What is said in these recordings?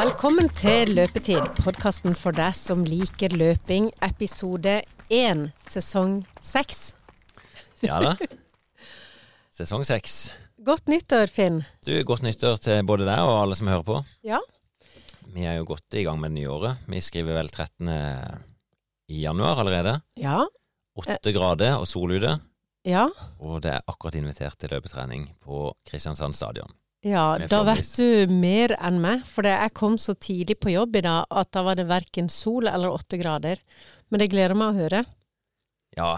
Velkommen til Løpetid, podkasten for deg som liker løping, episode én, sesong seks. Ja da. Sesong seks. Godt nyttår, Finn. Du, Godt nyttår til både deg og alle som hører på. Ja. Vi er jo godt i gang med det nye året. Vi skriver vel 13. i januar allerede. Ja. Åtte grader og sol ute. Ja. Og det er akkurat invitert til løpetrening på Kristiansand stadion. Ja, da vet du mer enn meg, for jeg kom så tidlig på jobb i dag at da var det verken sol eller åtte grader. Men det gleder meg å høre. Ja,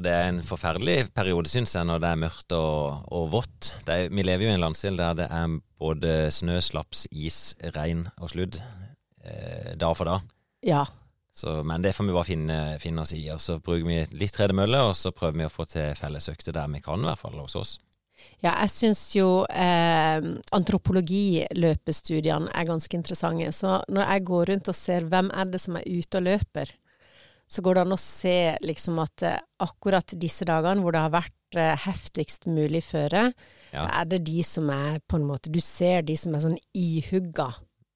det er en forferdelig periode, syns jeg, når det er mørkt og, og vått. Det er, vi lever jo i en landsdel der det er både snø, slaps, is, regn og sludd eh, dag for dag. Ja. Så, men det får vi bare finne, finne oss i. Og så bruker vi litt tredemølle, og så prøver vi å få til fellesøkter der vi kan, i hvert fall hos oss. Ja, jeg syns jo eh, antropologiløpestudiene er ganske interessante. Så når jeg går rundt og ser hvem er det som er ute og løper, så går det an å se liksom at eh, akkurat disse dagene hvor det har vært eh, heftigst mulig føre, Ja. da er det de som er på en måte Du ser de som er sånn ihugga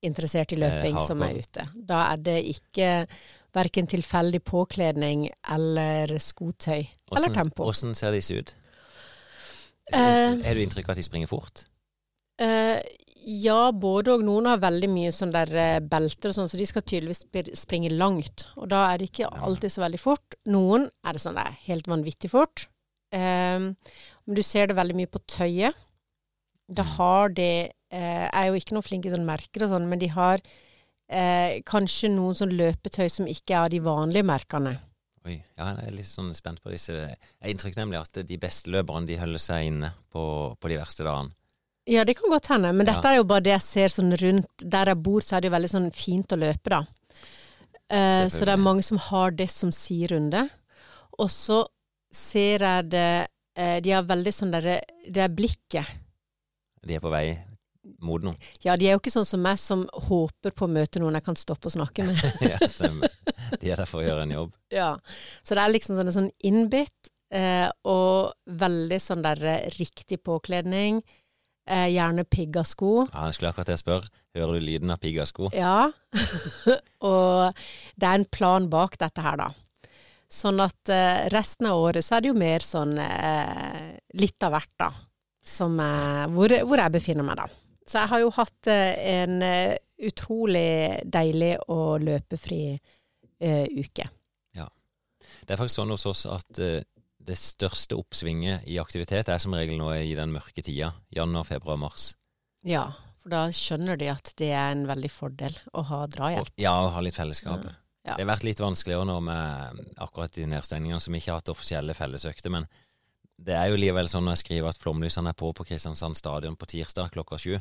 interessert i løping, Eh, som er ute. Da er det ikke verken tilfeldig påkledning eller skotøy eller tempo. Åssen ser disse ut? Eh. uh, du inntrykk av at de springer fort? Uh, ja, både og. Noen har veldig mye sånn der eh, belter og sånn, så de skal tydeligvis springe langt. Og da er det ikke alltid så veldig fort. Noen er det sånn det er helt vanvittig fort. Eh, men du ser det veldig mye på tøyet. Da Mm. har de Jeg er jo ikke noe flink i sånne merker og sånn, men de har eh, kanskje noen sånn løpetøy som ikke er av de vanlige merkene. Oi, ja, jeg er litt sånn spent på disse. Jeg har inntrykk nemlig at de beste løperne de holder seg inne på, på de verste dagene. Ja, det kan godt hende, men dette er jo bare det jeg ser sånn rundt Der jeg bor, så er det jo veldig sånn fint å løpe, da. Eh, så det er mange som har det som si runde. Og så ser jeg det eh, De har veldig sånn derre Det er blikket. De er på vei mot noe. Ja, de er jo ikke sånn som meg, som håper på å møte noen jeg kan stoppe og snakke med. ja, stemmer. De er der for å gjøre en jobb. ja. Så det er liksom sånn, sånn innbitt, eh, og veldig sånn der eh, riktig påkledning. Eh, gjerne pigga sko. Ja, jeg skulle akkurat å spørre. Hører du lyden av piggasko? Ja, og det er en plan bak dette her, da. Sånn at eh, resten av året så er det jo mer sånn eh, litt av hvert, da. Som, eh, hvor, hvor jeg befinner meg, da. Så jeg har jo hatt en utrolig deilig og løpefri eh, uke. Det er faktisk sånn hos oss at eh, det største oppsvinget i aktivitet er som regel nå i den mørke tida. Januar, februar, mars. Ja, for da skjønner de at det er en veldig fordel å ha drahjelp. Ja, å ha litt fellesskap. Ja. Det har vært litt vanskeligere nå med akkurat de nedstengningene som ikke har hatt offisielle fellesøkter, men det er jo likevel sånn når jeg skriver at flomlysene er på på Kristiansand stadion på tirsdag klokka sju,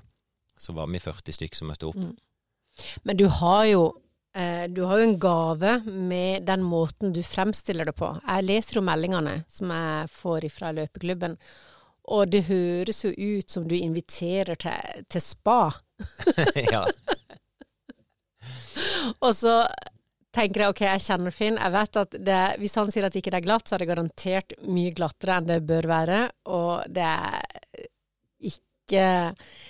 så var vi 40 stykk som møtte opp. Mm. Men du har jo du har jo en gave med den måten du fremstiller det på. Jeg leser jo meldingene som jeg får fra løpeklubben, og det høres jo ut som du inviterer til, til spa. ja. Og så tenker jeg ok, jeg kjenner Finn, jeg vet at det, hvis han sier at ikke det er glatt, så er det garantert mye glattere enn det bør være, og det er ikke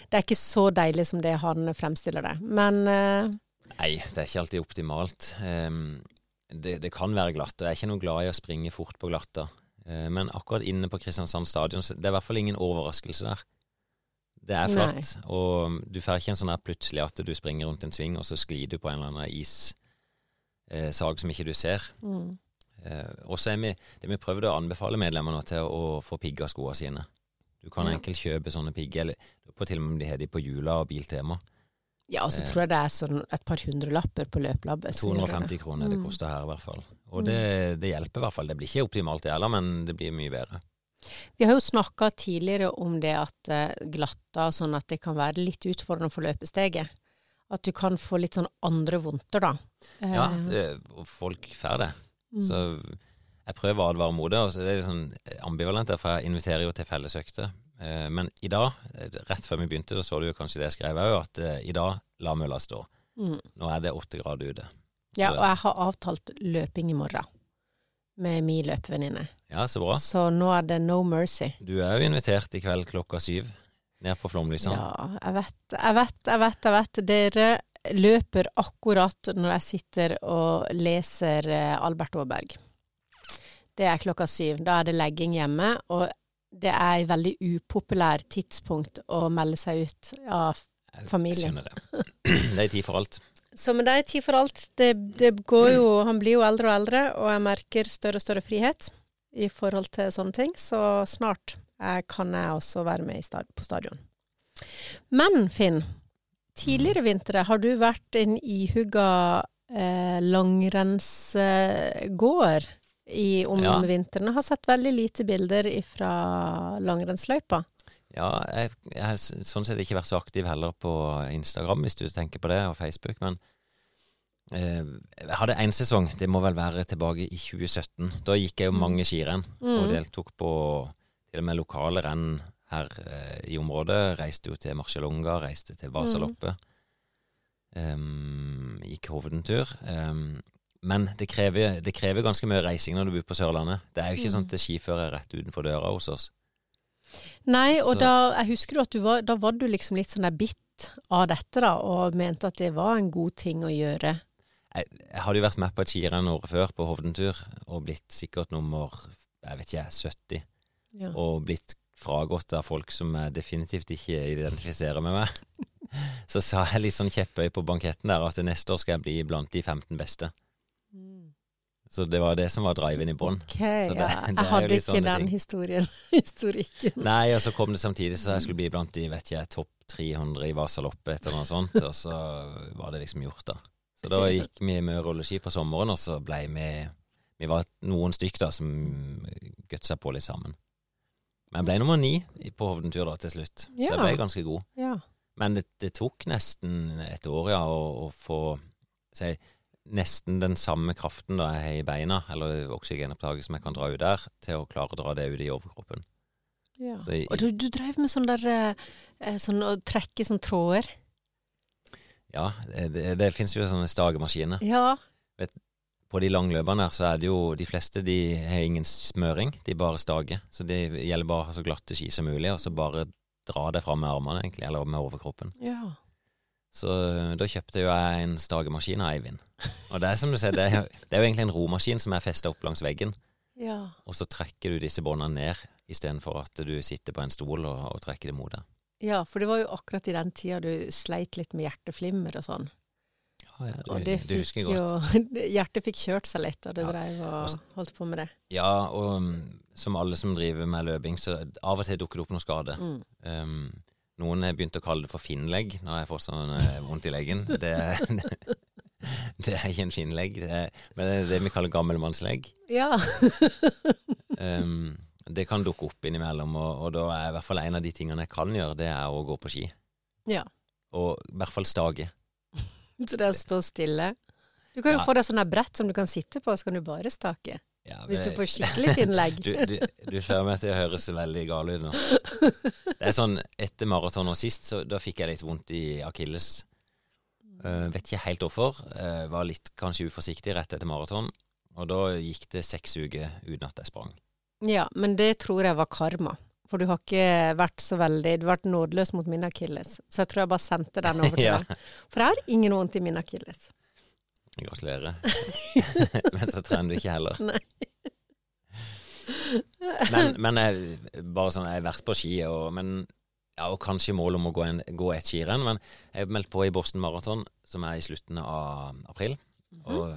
Det er ikke så deilig som det han fremstiller det. Men eh, Nei, det er ikke alltid optimalt. Ehm, det, det kan være glatt, og jeg er ikke noe glad i å springe fort på glatta. Eh, men akkurat inne på Kristiansand stadion, så det er i hvert fall ingen overraskelse der. Det er flatt, Nei. og du får ikke en sånn her plutselig at du springer rundt en sving, og så sklir du på en eller annen issag som ikke du ser. mm. Eh, og så er vi, det vi prøvde å anbefale medlemmene til å få pigga skoene sine. Du kan Ja. enkelt kjøpe sånne pigger, eller på til og med om de har de på Jula og Biltema. Ja, og så Eh. tror jeg det er sånn et par hundrelapper på det 250 kroner det Mm. koster her i hvert fall. Og det, det hjelper i hvert fall. Det blir ikke optimalt det heller, men det blir mye bedre. Vi har jo snakka tidligere om det at eh, glatta og sånn at det kan være litt utfordrende for løpesteget. At du kan få litt sånn andre vondter, da. Eh, Ja, det, og folk får det. mm. Så jeg prøver å advare mot det. Og så det er litt sånn ambivalent, for jeg inviterer jo til fellesøkter. Eh, Men i dag, eh, rett før vi begynte, så så du kanskje det jeg skrev òg, at eh, i dag la mølla stå. mm. Nå er det åtte grader ute. Ja, og jeg har avtalt løping i morgen med min løpevenninne. Ja, så bra. Så nå er det no mercy. Du er jo invitert i kveld klokka syv ned på Flåmlysene. Ja, jeg vet, jeg vet, jeg vet, jeg vet. Dere løper akkurat når jeg sitter og leser Albert Aaberg. Det er klokka syv. Da er det legging hjemme, og det er et veldig upopulært tidspunkt å melde seg ut av familien. Jeg skjønner det. Det er tid for alt. Så men det er tid for alt. Det, det går jo Han blir jo eldre og eldre, og jeg merker større og større frihet i forhold til sånne ting. Så snart jeg, kan jeg også være med i stad på stadion. Men Finn, tidligere vintre har du vært en ihugga eh, langrennsgåer i om Ja. vinteren. Jeg har sett veldig lite bilder fra langrennsløypa. Ja, jeg, jeg har sånn sett ikke vært så aktiv heller på Instagram, hvis du tenker på det, og Facebook, men eh, jeg hadde én sesong, det må vel være tilbake i 2017. Da gikk jeg jo mange skirenn, og Mm. deltok på til og med lokale renn her eh, i området. Reiste jo til Marcialonga, reiste til Vasaloppet. Um, gikk hovedentur. Um, men det krever, det krever ganske mye reising når du bor på Sørlandet. Det er jo ikke Mm. sånn at det skifører rett utenfor døra hos oss. Nei, og Så- da, jeg husker jo at du var, da var du liksom litt sånn der bitt av dette, da, og mente at det var en god ting å gjøre. Jeg, jeg hadde jo vært med på et skirenn året før, på Hovdentur, og blitt sikkert nummer jeg vet ikke, 70. Ja. Og blitt fragått av folk som definitivt ikke identifiserer med meg. Så sa jeg litt sånn kjepphøy på banketten der at neste år skal jeg bli blant de 15 beste. Så det var det som var driven i bånn. Ok, ja. Jeg hadde litt ikke den ting. historien, historikken. Nei, og så kom det samtidig så jeg skulle bli blant de vet ikke, topp 300 i Vasaloppet eller noe sånt, og så var det liksom gjort, da. Så da gikk vi med rulleski på sommeren, og så ble vi Vi var noen stykk da som gutsa på litt sammen. Men jeg ble nummer ni på Hovdentur da til slutt, ja. så jeg ble ganske god. Ja. Men det, det tok nesten et år, ja, å, å få si, nesten den samme kraften da jeg har i beina, eller oksygenopptaket som jeg kan dra ut der, til å klare å dra det ut i overkroppen. ja. I- Og du, du drev med sånn der eh, Sånn å trekke sånn tråder. Ja, det, det finnes jo sånne stagemaskiner. Ja. På de langløpene her så er det jo De fleste de har ingen smøring, de bare stager. Så det gjelder bare å ha så glatte ski som mulig, og så bare dra det fram med armene, egentlig, eller med overkroppen. ja. Så øh, da kjøpte jo jeg en stagemaskin av Eivind. Og det er som du ser, det er, det er jo egentlig en romaskin som er festa opp langs veggen, Ja. og så trekker du disse båndene ned, istedenfor at du sitter på en stol og, og trekker det mot deg. ja, for det var jo akkurat i den tida du sleit litt med hjerteflimmer og sånn. Ja, ja, du, Og det du husker godt. jo Hjertet fikk kjørt seg litt da du Ja. dreiv og holdt på med det. Ja, og mm, som alle som driver med løping, så av og til dukker det opp noe skade. Mm. Um, noen har begynt å kalle det for finnlegg når jeg får sånn eh, vondt i leggen. Det, det, det er ikke en finnlegg, det er, men det er det vi kaller gammelmannslegg. Ja. Um, det kan dukke opp innimellom, og, og da er i hvert fall en av de tingene jeg kan gjøre, det er å gå på ski. ja. Og i hvert fall stage. Så det er å stå stille. Du kan jo Ja. få deg sånn brett som du kan sitte på, så kan du bare stake. Ja, Hvis du får skikkelig finnlegg. Du, du, du får meg til å høres veldig gal ut nå. Det er sånn, etter maraton og sist, så da fikk jeg litt vondt i akilles. Uh, vet ikke helt hvorfor. Uh, var litt kanskje uforsiktig rett etter maraton. Og da gikk det seks uker uten at jeg sprang. Ja, men det tror jeg var karma. For du har ikke vært så veldig Du har vært nådeløs mot min akilles. Så jeg tror jeg bare sendte den over til Ja. deg. For jeg har ingen vondt i min akilles. Gratulerer. Men så trener du ikke heller. Men, men jeg, bare sånn, jeg har vært på ski, og, men, ja, og kanskje mål om å gå, en, gå et skirenn. Men jeg er meldt på i Boston Marathon, som er i slutten av april. Og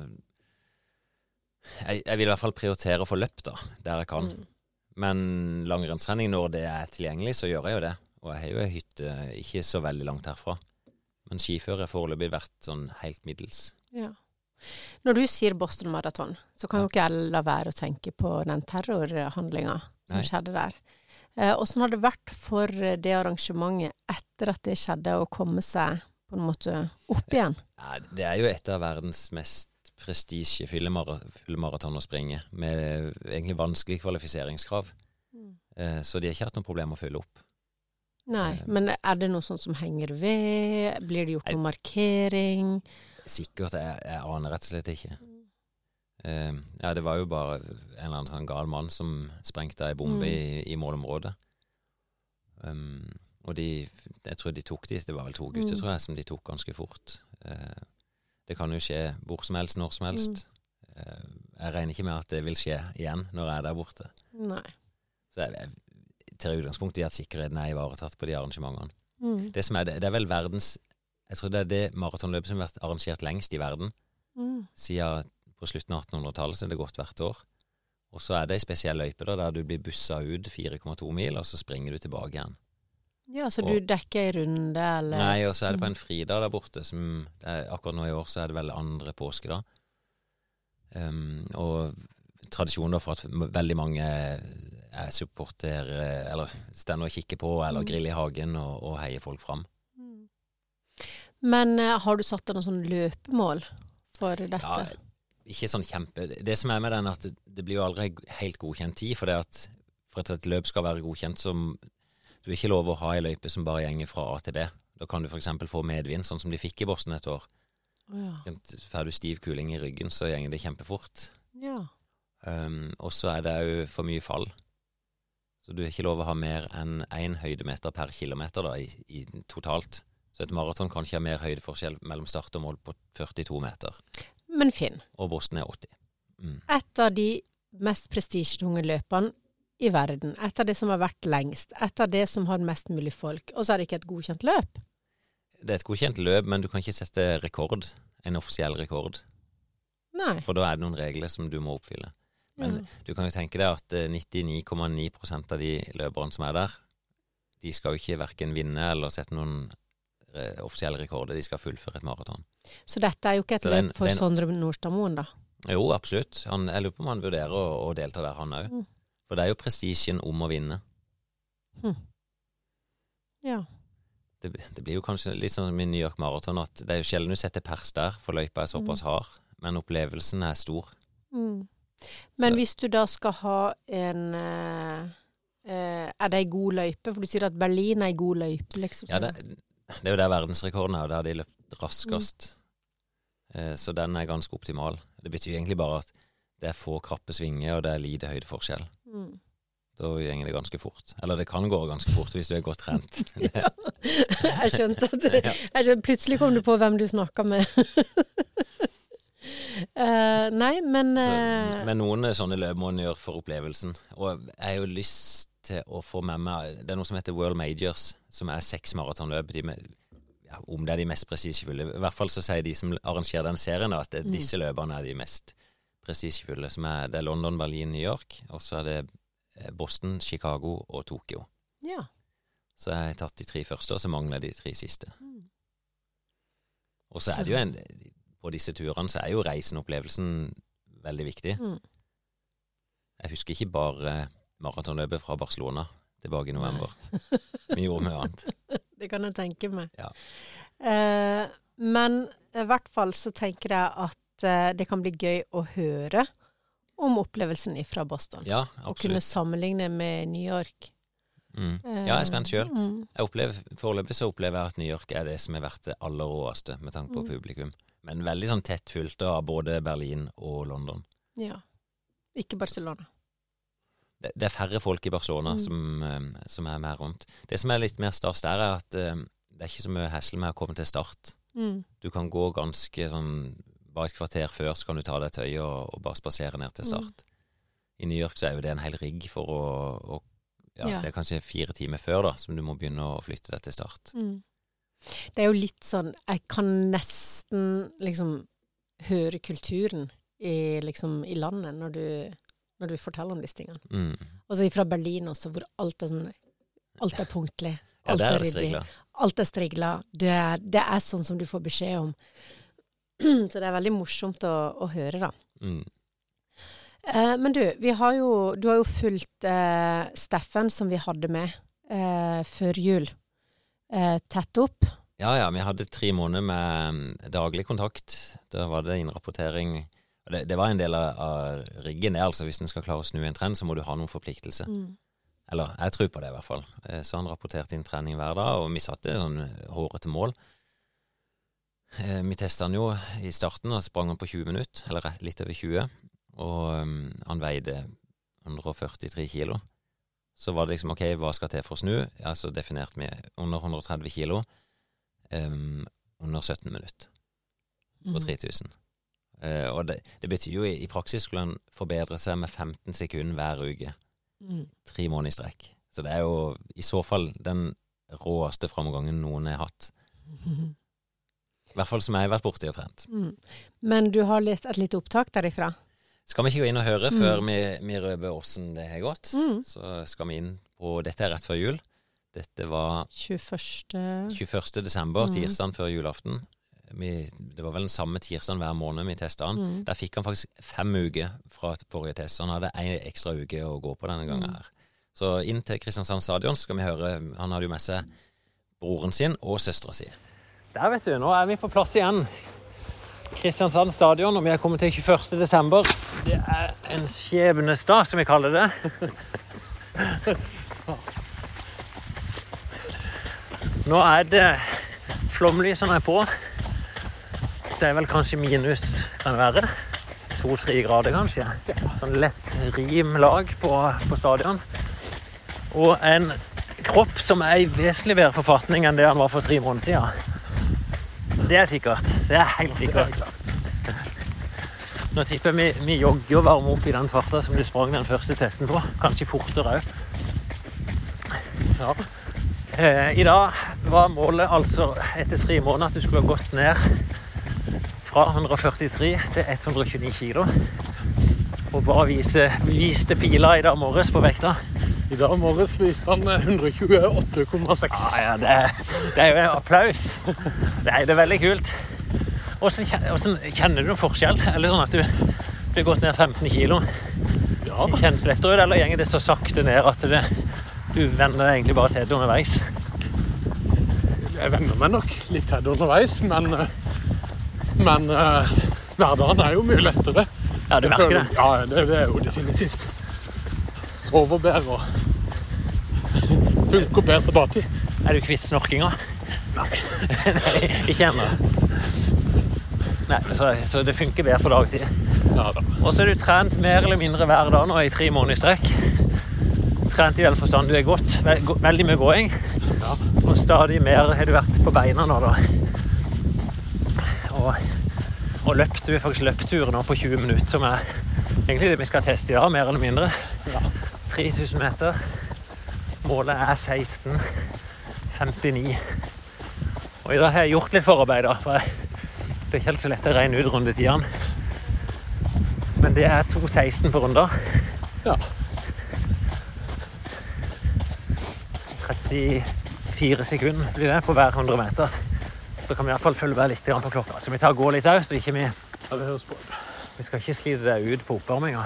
jeg, jeg vil i hvert fall prioritere å få løpt, da, der jeg kan. Mm. Men langrennstrening, når det er tilgjengelig, så gjør jeg jo det. Og jeg har jo ei hytte ikke så veldig langt herfra. Men skiføre har foreløpig vært sånn helt middels. Ja. Når du sier Boston Marathon, så kan jo ikke jeg la være å tenke på den terrorhandlinga som Nei. skjedde der. Eh, har det vært for det arrangementet etter at det skjedde, å komme seg på en måte opp igjen? Nei, det er jo et av verdens mest prestisjefulle mara- maraton å springe, med egentlig vanskelige kvalifiseringskrav. Eh, Så de har ikke hatt noe problem med å fylle opp. Nei, Eh. men er det noe sånt som henger ved? Blir det gjort noe markering? Sikkert, jeg, jeg aner rett og slett ikke. Uh, ja, det var jo bare en eller annen sånn gal mann som sprengte ei bombe Mm. i, i målområdet. Um, Og de, jeg tror de tok de, det var vel to gutter, Mm. tror jeg, som de tok ganske fort. Uh, det kan jo skje hvor som helst, når som helst. Mm. Uh, jeg regner ikke med at det vil skje igjen når jeg er der borte. Nei. Så jeg, jeg tar utgangspunkt i at sikkerheten er ivaretatt på de arrangementene. Mm. Det som er det, det er vel verdens Jeg tror det er det maratonløpet som har vært arrangert lengst i verden. Mm. Siden på slutten av 1800-tallet, så er det gått hvert år. Og så er det ei spesiell løype da, der du blir bussa ut 4,2 mil, og så springer du tilbake igjen. Ja, så Og- du dekker ei runde, eller Nei, og så er det på Mm. en fridag der borte, som det er, akkurat nå i år så er det vel andre påske, da. Um, og tradisjonen da for at veldig mange er supporter, eller står og kikker på, eller Mm. griller i hagen og, og heier folk fram. Men eh, har du satt deg noen sånn løpemål for dette? Ja, ikke sånn kjempe Det som er med den, at det, blir jo aldri helt godkjent tid. For det at for at et løp skal være godkjent, så du ikke lov å ha ei løype som bare gjenger fra A til B. Da kan du f.eks. få medvind, sånn som de fikk i Boston et år. Å ja. Får du stiv kuling i ryggen, så gjenger det kjempefort. ja. Um, og så er det òg for mye fall. Så du har ikke lov å ha mer enn én høydemeter per kilometer da, i, i totalt. Så et maraton kan ikke ha mer høydeforskjell mellom start og mål på 42 meter. Men Finn, Og Boston er 80. Mm. et av de mest prestisjetunge løpene i verden, et av det som har vært lengst, et av det som har mest mulig folk, og så er det ikke et godkjent løp. Det er et godkjent løp, men du kan ikke sette rekord. En offisiell rekord. Nei. For da er det noen regler som du må oppfylle. Men mm. du kan jo tenke deg at eh, 99,9% av de løperne som er der, de skal jo ikke verken vinne eller sette noen eh, offisielle rekorder. De skal fullføre et maraton. Så dette er jo ikke et løp for er Sondre Nordstadmoen, da. Jo, absolutt. Han, jeg lurer på om han vurderer å, å delta der, han òg. Mm. For det er jo prestisjen om å vinne. Ja. Det, det blir jo kanskje litt sånn min New York Marathon at det er jo sjelden du setter pers der, for løypa er såpass hard. Men opplevelsen er stor. Mm. Men Så- hvis du da skal ha en eh, eh, Er det ei god løype? For du sier at Berlin er ei god løype, liksom. Ja, det, det er jo der verdensrekorden er, og der de løp raskest. Eh, så den er ganske optimal. Det betyr egentlig bare at det er få krappe svinger, og det er lite høydeforskjell. Mm. Da går det ganske fort. Eller det kan gå ganske fort hvis du er godt trent. Ja. Jeg skjønte at jeg skjønte, Plutselig kom du på hvem du snakka med. uh, nei, men Så, eh, men noen sånne løp må en gjøre for opplevelsen. Og jeg har jo lyst til å få med meg Det er noe som heter World Majors, som er seks maratonløp. Ja, om det er de mest prestisjefulle. I hvert fall så sier de som arrangerer den serien, da, at det, Mm. disse løpene er de mest er, det er London, Berlin, New York, og så er det eh, Boston, Chicago og Tokyo. ja. Så jeg har tatt de tre første, og så mangler de tre siste. Mm. Og så Så- er det jo en På disse turene så er jo reisen, opplevelsen, veldig viktig. Mm. Jeg husker ikke bare maratonløpet fra Barcelona tilbake i november. Vi gjorde mye annet. Det kan jeg tenke meg. Ja. Eh, men i hvert fall så tenker jeg at eh, det kan bli gøy å høre om opplevelsen fra Boston. Ja, absolutt. og kunne sammenligne med New York. Mm. Eh, Ja, jeg er spent sjøl. Mm. Foreløpig så opplever jeg at New York er det som er verdt det aller råeste med tanke på Mm. publikum. Men veldig sånn tett fulgt av både Berlin og London. Ja. Ikke Barcelona. Det, er færre folk i Barcelona Mm. som, eh, som er mer rundt. Det som er litt mer stas der, er at eh, det er ikke så mye hesle med å komme til start. Mm. Du kan gå ganske sånn Bare et kvarter før så kan du ta deg et øye og, og bare spasere ned til Mm. start. I New York så er jo det en hel rigg for å, å ja, Ja. Det er kanskje fire timer før da som du må begynne å flytte deg til start. Mm. Det er jo litt sånn Jeg kan nesten liksom høre kulturen i, liksom, i landet når du, når du forteller om disse tingene. Mm. Og så fra Berlin også, hvor alt er sånn Alt er punktlig. Alt ja, er er ryddig. Alt er strigla. Det er, det er sånn som du får beskjed om. Så det er veldig morsomt å, å høre, da. Mm. Eh, men du, vi har jo, du har jo fulgt eh, Steffen, som vi hadde med eh, før jul, eh, tett opp. Ja ja, vi hadde tre måneder med mm, daglig kontakt. Da var det innrapportering. Det, det var en del av, av riggen, Er, altså Hvis en skal klare å snu en trend, så må du ha noen forpliktelse. Mm. Eller jeg tror på det, i hvert fall. Eh, Så han rapporterte inn trening hver dag, og vi satte sånn hårete mål. Eh, Vi testa han jo i starten, og sprang han på 20 minutter, eller litt over 20. Og um, han veide 143 kilo. så var det liksom OK, hva skal til for å snu? Ja, så definerte vi under 130 kilo um, under 17 minutter på 3000. Uh, og det, det, betyr jo i, i praksis skulle han forbedre seg med 15 sekunder hver uke. Mm. Tre måneder i strekk. Så det er jo i så fall den råeste framgangen noen har hatt. I hvert fall som jeg har vært borti og trent. Mm. Men du har litt, et lite opptak derifra? Skal vi ikke gå inn og høre Mm. før vi, vi røper åssen det har gått? Mm. Så skal vi inn på Dette er rett før jul. Dette var 21. 21. desember, Mm. tirsdagen før julaften. Vi, det var vel den samme tirsdagen hver måned vi testa han. Mm. Der fikk han faktisk fem uker fra forrige test. Så han hadde én ekstra uke å gå på denne gangen Mm. her. Så inn til Kristiansand stadion skal vi høre Han hadde jo med seg broren sin og søstera si. Der, vet du. Nå er vi på plass igjen. Kristiansand stadion, og vi er kommet til 21. desember. Det er en skjebnesdag, som vi kaller det. Nå er det flomlysene er på. Det er vel kanskje minus, kan det være? To-tre grader, kanskje. Sånn lett rimlag på, på stadion. Og en kropp som er i vesentlig bedre forfatning enn det han var for tre måneder siden. Det er sikkert. Det er helt sikkert. Nå tipper jeg vi, vi jogger og varmer opp i den farta som du sprang den første testen på. Kanskje fortere òg. Ja. Eh, I dag var målet altså etter tre måneder at du skulle ha gått ned fra 143 til 129 kilo. Og hva viser, viste pila i dag morges på vekta? I dag morges viste han eh, 128,6. Ah, ja, det, er, det er jo en applaus. Nei, det er veldig kult. Hvordan kjen- kjenner du noen forskjell? Eller sånn at du, blir gått ned 15 kilo? Ja, Kjennes lettere ut, eller gjenger det så sakte ned at det, du venner deg egentlig bare til det underveis? jeg venner meg nok litt til det underveis, men, eh, men uh, hverdagen er jo mye lettere. Ja, du merker det. Ja, det, det er jo definitivt. Sover bedre og funker bedre på dagtid. Er du kvitt snorkinga? Nei. Nei, ikke ennå. Nei, så, så det funker bedre på dagtid. Ja da. Og så er du trent mer eller mindre hver dag nå i tre måneder i strekk. Trent i den forstand du er godt. Veldig mye gåing. Ja. Og stadig mer har du vært på beina nå, da. Og, og løpt. vi har faktisk løpturen nå på 20 minutter, som er egentlig det vi skal teste i dag, mer eller mindre. Ja. 3000 meter. Målet er 16,59. Og i dag har jeg gjort litt forarbeid, da. For det er ikke helt så lett å regne ut rundetidene. Men det er 2,16 på runder. Ja. 34 sekunder blir det på hver 100 meter. Så kan vi i hvert fall følge med litt på klokka. Så vi tar og går litt òg, så ikke vi, vi skal ikke slite deg ut på oppvarminga.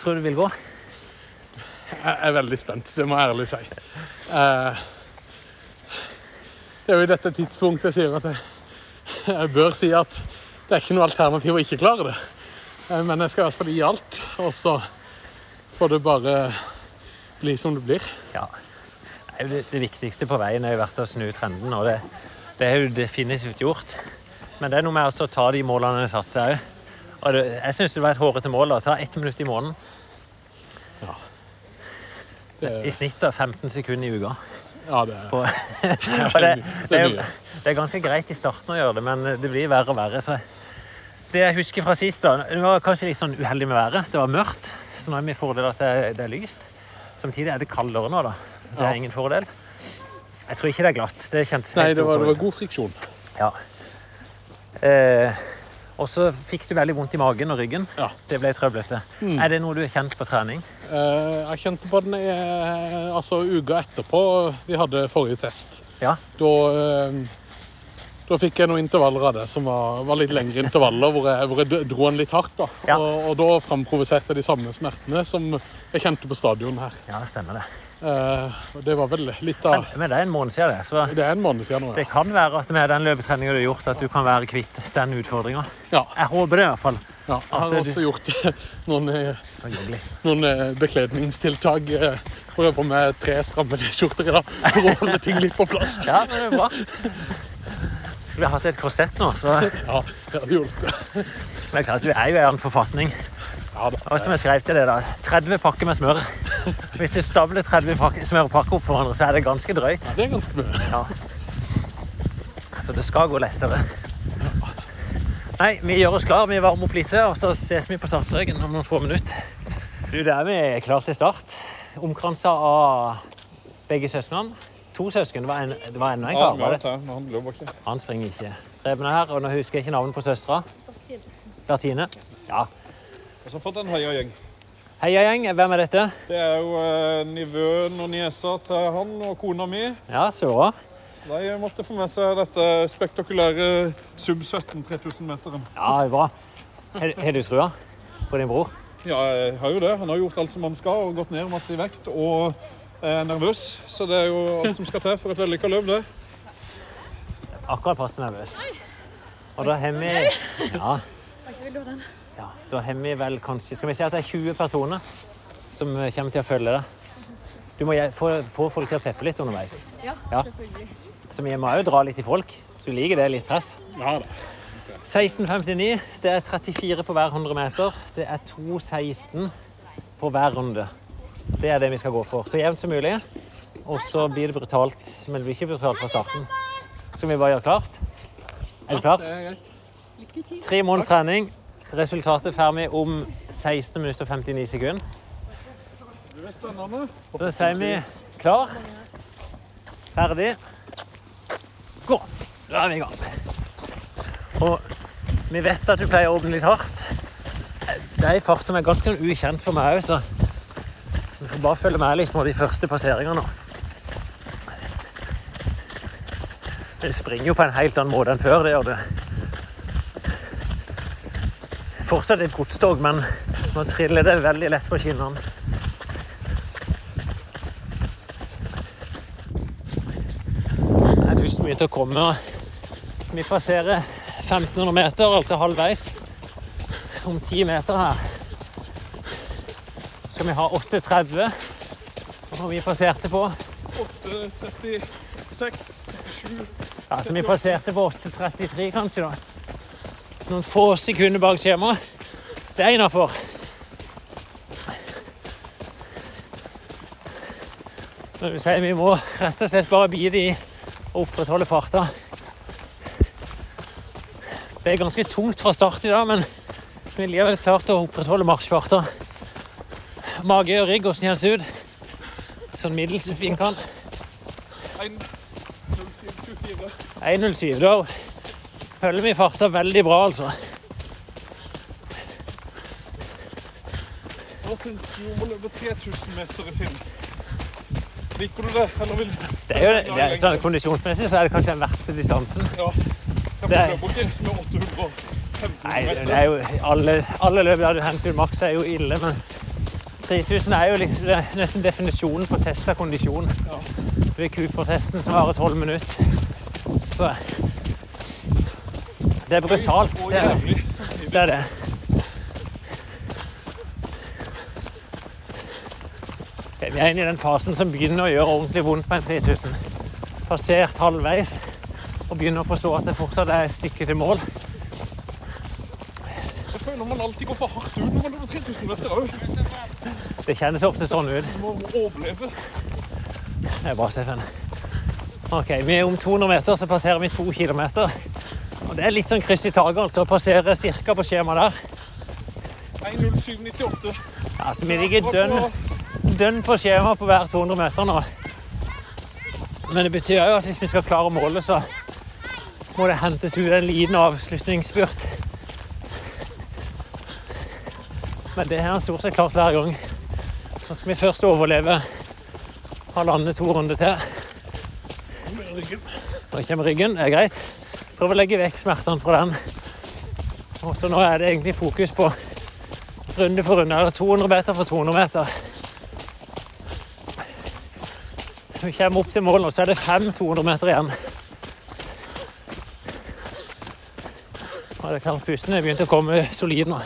Tror du det vil gå? Jeg er veldig spent, det må jeg ærlig si. Eh, Det er jo i dette tidspunktet jeg sier at jeg, jeg bør si at det er ikke noe alternativ å ikke klare det. Eh, Men jeg skal i hvert fall gi alt, og så får det bare bli som det blir. Ja. Det, det viktigste på veien har jo vært å snu trenden, og det, det har jo definitivt gjort. Men det er noe med å ta de målene en satt seg òg. Og det, jeg syns det var et hårete mål. da. Ta ett minutt i måneden. Det, I snitt av 15 sekunder i uka. ja, det er, På, det, det, er det, er, er ganske greit i starten å gjøre det, men det blir verre og verre. Så det jeg husker fra sist, da, det var kanskje litt sånn uheldig med været. Det var mørkt, så nå er vi i fordel at det, det er lyst. Samtidig er det kaldere nå, da. Det er Ja. ingen fordel. Jeg tror ikke det er glatt. Det kjentes Nei, det var, det var god friksjon. Ja. Eh, og så fikk du veldig vondt i magen og ryggen. Ja. Det ble trøblete. Mm. Er det noe du har kjent på trening? Eh, Jeg kjente på den eh, altså uka etterpå vi hadde forrige test. Ja. Da, eh, da fikk jeg noen intervaller av det som var, var litt lengre intervaller, hvor jeg, hvor jeg dro den litt hardt. da. Ja. Og, og da framprovoserte de samme smertene som jeg kjente på stadion her. Ja, det stemmer det. Eh, det var vel litt av men det er en måned siden det, så Det er en måned siden nå, det kan være at med den løpetreninga du har gjort, at du kan være kvitt den utfordringa. ja. Jeg håper det i hvert fall. ja. Jeg har også du- gjort noen, eh, noen eh, bekledningstiltak. Prøver på med tre stramme T-skjorter i dag for å holde ting litt på plass. Ja, men det er bra. Vi har hatt et korsett nå, så Ja, det har hjulpet. det er klart du er jo i en forfatning. Ja da. Og som jeg skrev til deg, da. 30 pakker med smør. Hvis du stabler 30 pakke, smørpakker opp for hverandre, så er det ganske drøyt. Ja, det er ganske mye. Ja. Så det skal gå lettere. Nei, vi gjør oss klar. Vi varmer opp litt, og så ses vi på startstreken om noen få minutter. Du, da er vi klare til start. Omkransa av begge søsknene. To søsken. Det var, en, det var enda en kar. Ja, det? Han ikke. Han springer ikke. Preben er her, og nå husker jeg ikke navnet på søstera. Bertine. Ja. Og så har fått en heiagjeng. Heiagjeng, hvem er dette? Det er jo eh, nivøen og niesa til han og kona mi. Ja, så bra. De måtte få med seg dette spektakulære sub 17 3000-meteren. Ja, det er bra. Har har du trua på din bror? Ja, jeg har jo det. Han har gjort alt som han skal og gått ned masse i vekt og er nervøs. Så det er jo alt som skal til for et vellykka løp, det. Akkurat passe nervøs. Og da har vi Ja. ja. Da har vi vel kanskje Skal vi si at det er 20 personer som kommer til å følge deg? Du må få, få folk til å peppe litt underveis. Ja, Ja. selvfølgelig. Så vi må òg dra litt i folk. Du liker det, litt press? Ja da. 16,59. Det er 34 på hver 100 meter. Det er 2,16 på hver runde. Det er det vi skal gå for. Så jevnt som mulig. Og så blir det brutalt. Men det blir ikke brutalt fra starten. Skal vi bare gjøre klart? Er du klar? Tre måneder trening. Resultatet får vi om 16 minutter og 59 sekunder. Er. Da sier vi klar, ferdig, gå. Da er vi i gang. Og vi vet at du pleier å åpne litt hardt. Det er en fart som er ganske ukjent for meg òg, så du får bare følge med litt på de første passeringene. Det springer jo på en helt annen måte enn før, det gjør det. Fortsatt et godstog, men nå triller det veldig lett på skinnene. Jeg er først til å komme. Vi passerer 1500 meter, altså halvveis. Om 10 meter her. Skal vi ha 8,30. Og vi passerte på 8.36, 7 Ja, så vi passerte på 8,33 kanskje, da. Noen få sekunder bak skjemaet. Det er innafor. Når du sier vi må rett og slett bare bite i og opprettholde farta. Det er ganske tungt fra start i dag, men vi har likevel klart å opprettholde marsjfarta. Mage og rygg, hvordan kjennes det ut? Sånn middels fin kan. 1.07,24. 1.07. Da følger vi farta veldig bra, altså. Hva syns du om å løpe 3000 meter i film? Liker du det, eller vil Det er jo, det er, sånn, kondisjonsmessig så er det kanskje den verste distansen. Ja. Jeg Det er- løper ikke som er 815 Nei, det er jo alle, alle løp der du henter maks er jo ille, men 3000 er jo liksom, det er nesten definisjonen på testa kondisjon. Ved Cooper-testen som varer 12 minutter. Så det er brutalt. Det er, det er det. Okay, Vi er inne i den fasen som begynner å gjøre ordentlig vondt på en 3000. Passert halvveis og begynner å forstå at det fortsatt er et stykke til mål. Jeg føler man alltid går for hardt ut når man løper 3000 meter òg. Det kjennes ofte sånn ut. Du må overleve. Det er bra, Steffen. Ok, vi er Om 200 meter så passerer vi 2 km. Og det er litt sånn kryss i taket, altså. Å passere ca. på skjemaet der. 1.07,98. Ja, så vi ligger dønn, dønn på skjema på hver 200 meter nå. Men det betyr jo at hvis vi skal klare målet, så må det hentes ut en liten avslutningsspurt. Men det har han stort sett klart hver gang. Nå skal vi først overleve halvannen-to runder til. Nå kommer ryggen, det er greit. Prøv å legge vekk smertene fra den. Og så nå er det egentlig fokus på runde for runde, eller 200 meter for 200 meter. Når Vi kommer opp til mål nå, så er det fem 200 meter igjen. Og det er klart pusten er begynt å komme solid nå.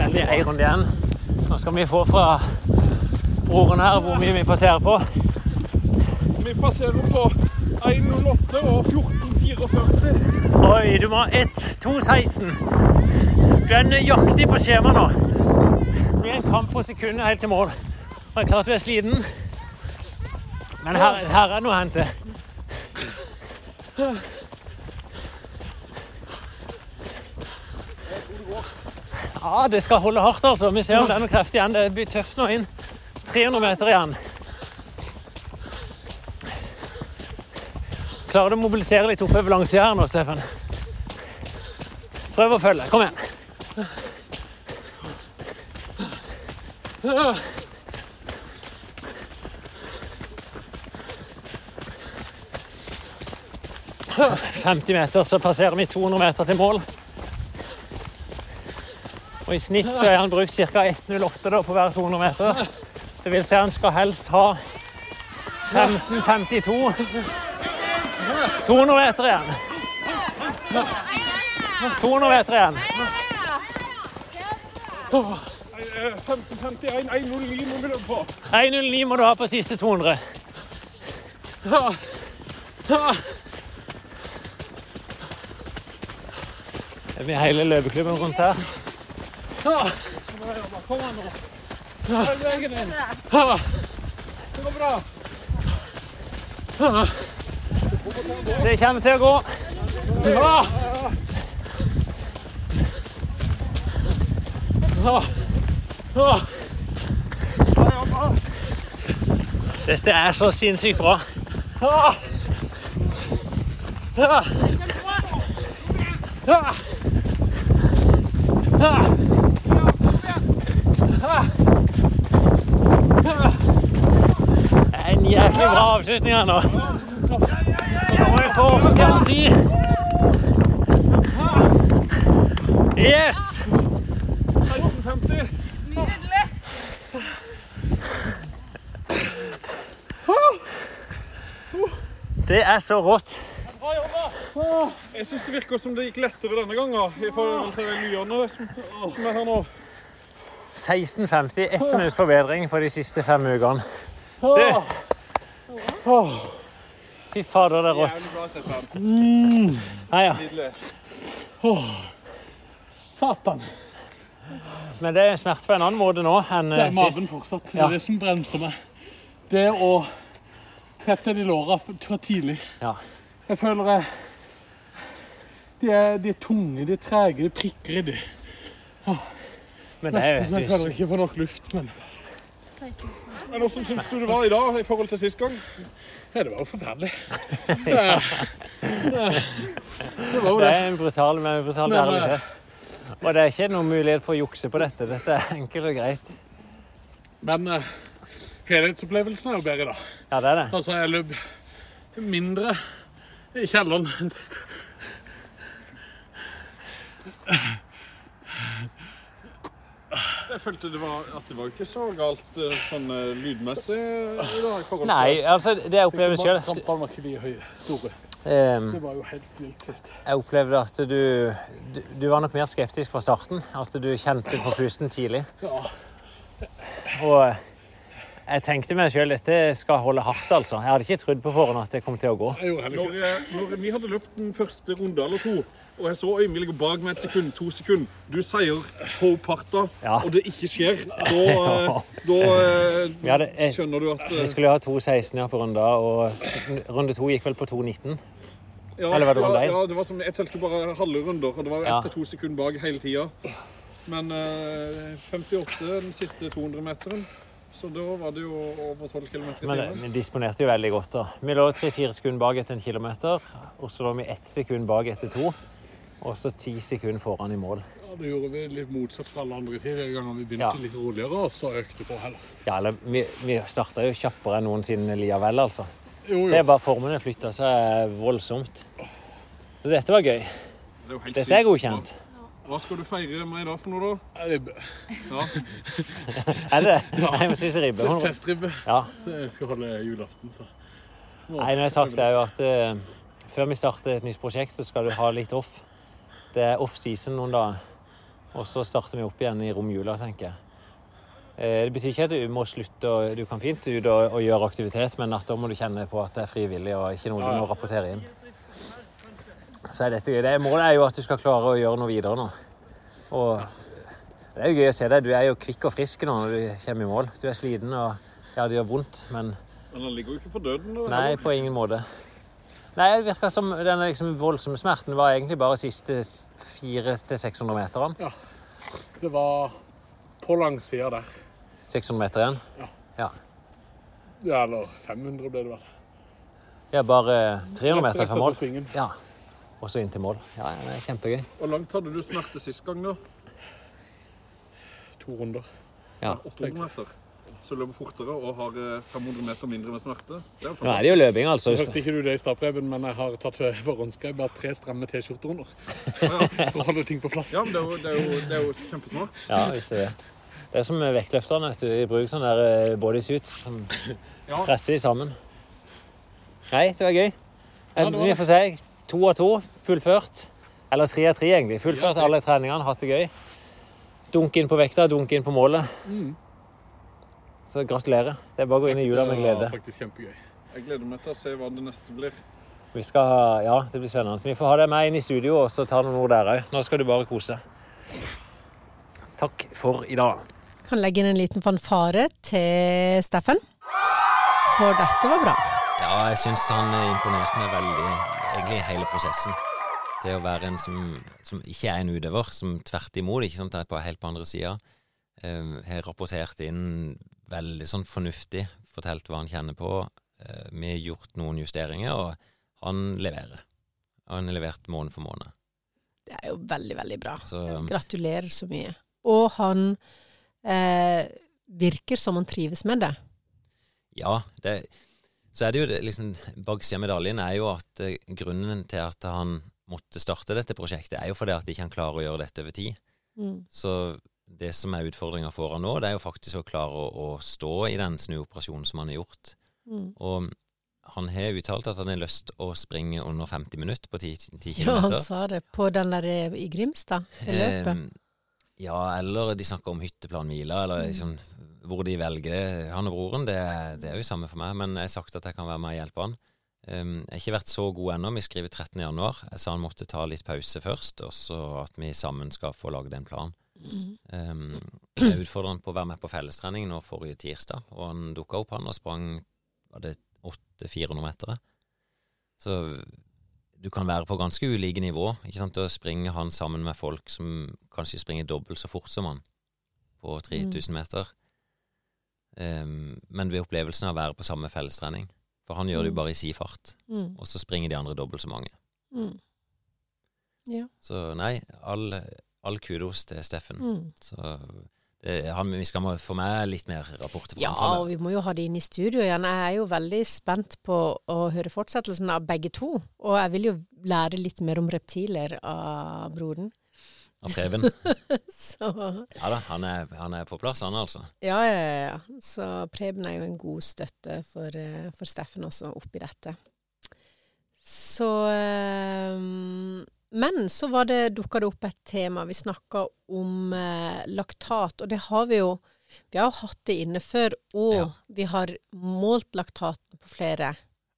Veldig ei runde igjen. Nå skal vi få fra broren her hvor mye vi passerer på. Vi passerer på 1.08 og 14.44. Oi, du må ha 1,2,16. Du er nøyaktig på skjema nå. blir en kamp på sekundet helt til mål. Og det er klart du er sliten, men her, her er noe å hente. Ja, det skal holde hardt, altså. Vi ser om det er noe kreft igjen. Det blir tøft nå inn. 300 meter igjen. Klarer du å mobilisere litt oppover langsida her nå, Steffen? Prøv å følge. Kom igjen. «50 meter, så passerer vi 200 meter til mål. Og I snitt så er han brukt ca. 1,08 da på hver 200 meter. Det vil si han skal helst ha 15,52. 200 meter igjen. 200 meter igjen. 1551, 109 må vi løpe på. 1,09 må du ha på siste 200. Er vi hele løpeklubben rundt her. Kom an nå. Veien din. Det går bra. Det kommer til å gå. Dette er så sinnssykt bra. Det er en jæklig bra avslutning her nå. Få offisiell tid. Yes! 1650. Det er så rått. Bra jobba. Jeg syns det virker som det gikk lettere denne gangen. I forhold til nyene som, som er her nå. 16,50. Ett minutts forbedring på de siste fem ukene. Fy fader, det er rått. Jævlig bra, Steffen. Nei, ja. Nydelig. Satan. Men det er smerte på en annen måte nå enn Det eh, er maven sist. fortsatt. Det Ja. er det som bremser meg. Det å trette de i låra for for tidlig. Ja. Jeg føler jeg De er, de er tunge, de er trege, de prikker i de. Men det er Nesten så jeg føler jo jeg ikke får nok luft. Men Men Hvordan syns du det var i dag i forhold til sist gang? ja, det var jo forferdelig. Det, er- det, det var jo det det. er en brutal, men brutal Men, ærlig eh, test. Og det er ikke noen mulighet for å jukse på dette. Dette er enkelt og greit. Men uh, helhetsopplevelsen er jo bedre, da. Ja, det er det. Altså, jeg løp mindre i kjelleren enn sist. Jeg følte det var, at det var ikke så galt eh, sånn eh, lydmessig i dag. Nei, altså, det jeg opplevde sjøl Kampene var ikke de høye, store. um, Det var jo helt vilt. Jeg opplevde at du, du Du var nok mer skeptisk fra starten. At du kjente på pusten tidlig. Ja. Og jeg tenkte meg sjøl dette skal holde hardt, altså. Jeg hadde ikke trodd på forhånd at det kom til å gå. Når, eh, når vi hadde løpt den første runde eller to, og jeg så ligge bak meg et sekund, to sekunder Du sier på parta, Ja. og det ikke skjer. Da, eh, da eh, Vi, hadde, jeg, skjønner du at vi skulle skulle ha 2.16 ja, på runder, og runde to gikk vel på 2.19. ja, eller var det runde én? ja, det var som, Jeg telte bare halve runder, og det var Ja. ett til to sekunder bak hele tida. Men eh, 58 den siste 200-meteren, så da var det jo over 12 km i Men vi disponerte jo veldig godt. da. Vi lå tre-fire sekunder bak etter en kilometer, og så lå vi ett sekund bak etter to. Og så ti sekunder foran i mål. Ja, det gjorde vi litt motsatt fra alle andre fire ganger vi begynte Ja. litt roligere, og så økte på heller. Ja, eller vi, vi starta jo kjappere enn noensinne likevel, altså. Jo, Det er bare formene flytta seg voldsomt. Så dette var gøy. Det er jo helt Dette er godkjent. Hva skal du feire med i dag for noe, da? Ribbe. Ja. Er det det? Nei, vi spiser ribbe. Testribbe. Ja. Jeg skal holde julaften, så. Nei, når jeg har sagt det jo at uh, før vi starter et nytt prosjekt, så skal du ha litt off. Det er off-season noen dager. Og så starter vi opp igjen i romjula, tenker jeg. Eh, Det betyr ikke at du må slutte, og du kan fint ut og, og gjøre aktivitet, men at da må du kjenne på at det er frivillig og ikke noe du må rapportere inn. Så er dette gøy. Det målet er jo at du skal klare å gjøre noe videre nå. Og Det er jo gøy å se deg. Du er jo kvikk og frisk nå når du kommer i mål. Du er sliten og ja, det gjør vondt, men Men han ligger jo ikke for døden. nei, på ingen måte. Nei, det virka som den liksom voldsomme smerten var egentlig bare siste 400-600 meterne. Det var på langsida der. 600 meter igjen. Ja, Ja, eller 500 ble det vel. Ja, bare 300 meter fra mål. Ja. Og så inn til mål. Ja, ja, det er kjempegøy. Hvor langt hadde du smerte sist gang, da? To runder. Ja. 800 meter. Så løper fortere og har eh, 500 meter mindre med smerte. Det er Nå er det jo løping, altså. Hørte ikke du det i stapreben, men jeg har tatt forhåndsskrevet bare tre stramme T-skjorter under. For å holde ting på plass. Ja, men det er jo, det er jo, det er jo kjempesmart. Ja, visst er det. Det er som vektløfterne. du. Bruker sånne der eh, bodysuits som Ja. presser de sammen. Nei, det var gøy. Ja, det var Vi får si to av to fullført. Eller tre av tre, egentlig. Fullført alle treningene, hatt det gøy. Dunk inn på vekta, dunk inn på målet. Mm. Så gratulerer. Det er bare å gå inn i jula med glede. Det var faktisk kjempegøy. Jeg gleder meg til å se hva det neste blir. Vi skal ha, ja, det blir spennende. Så vi får ha deg med inn i studio og så ta noen ord der òg. Nå skal du bare kose. Takk for i dag. Kan legge inn en liten fanfare til Steffen. For dette var bra. Ja, jeg syns han imponerte meg veldig, egentlig hele prosessen. Til å være en som, som ikke er en utøver, som tvert imot ikke sant, er på helt på andre sida. Eh, har rapportert inn veldig sånn fornuftig, fortalt hva han kjenner på. Eh, vi har gjort noen justeringer, og han leverer. Han har levert måned for måned. Det er jo veldig, veldig bra. Så Gratulerer så mye. Og han eh, virker som han trives med det. Ja, det, så er det jo det, liksom Baksida av medaljen er jo at eh, grunnen til at han måtte starte dette prosjektet, er jo fordi at ikke han klarer å gjøre dette over tid. Mm. Så det som er utfordringa for han nå, det er jo faktisk å klare å, å stå i den snuoperasjonen som han har gjort. Mm. Og han har uttalt at han har lyst å springe under 50 minutter på 10, 10 Ja, han sa det på den der eh, i Grimstad, i løpet. Ehm, ja, eller de snakker om hytteplanhvile, eller liksom hvor de velger han og broren. Det, det er jo samme for meg, men jeg har sagt at jeg kan være med og hjelpe han. Um, jeg har ikke vært så god ennå. Vi skriver 13. januar. Jeg sa han måtte ta litt pause først, og så at vi sammen skal få lagd en plan. Um, jeg utfordret han på å være med på fellestrening nå forrige tirsdag, og han dukka opp, han, og sprang var det 800-400 meter. Så du kan være på ganske ulike nivå. ikke sant, Å springe han sammen med folk som kanskje springer dobbelt så fort som han på 3000 meter. Um, men ved opplevelsen av å være på samme fellestrening. For han gjør det jo bare i si fart, Mm. og så springer de andre dobbelt så mange. Mm. Ja. Så nei, all, all kudos til Steffen. Mm. Så det, han, vi skal få med litt mer rapporter Ja, og vi må jo ha det inn i studio igjen. Jeg er jo veldig spent på å høre fortsettelsen av begge to. Og jeg vil jo lære litt mer om reptiler av broren. Av Preben. Så Ja da, han er, han er på plass, han altså. ja, ja, ja. Så Preben er jo en god støtte for, eh, for Steffen også oppi dette. Så eh, Men så var det, dukka det opp et tema. Vi snakka om eh, laktat, og det har vi jo Vi har jo hatt det inne før, og Ja. vi har målt laktaten på flere.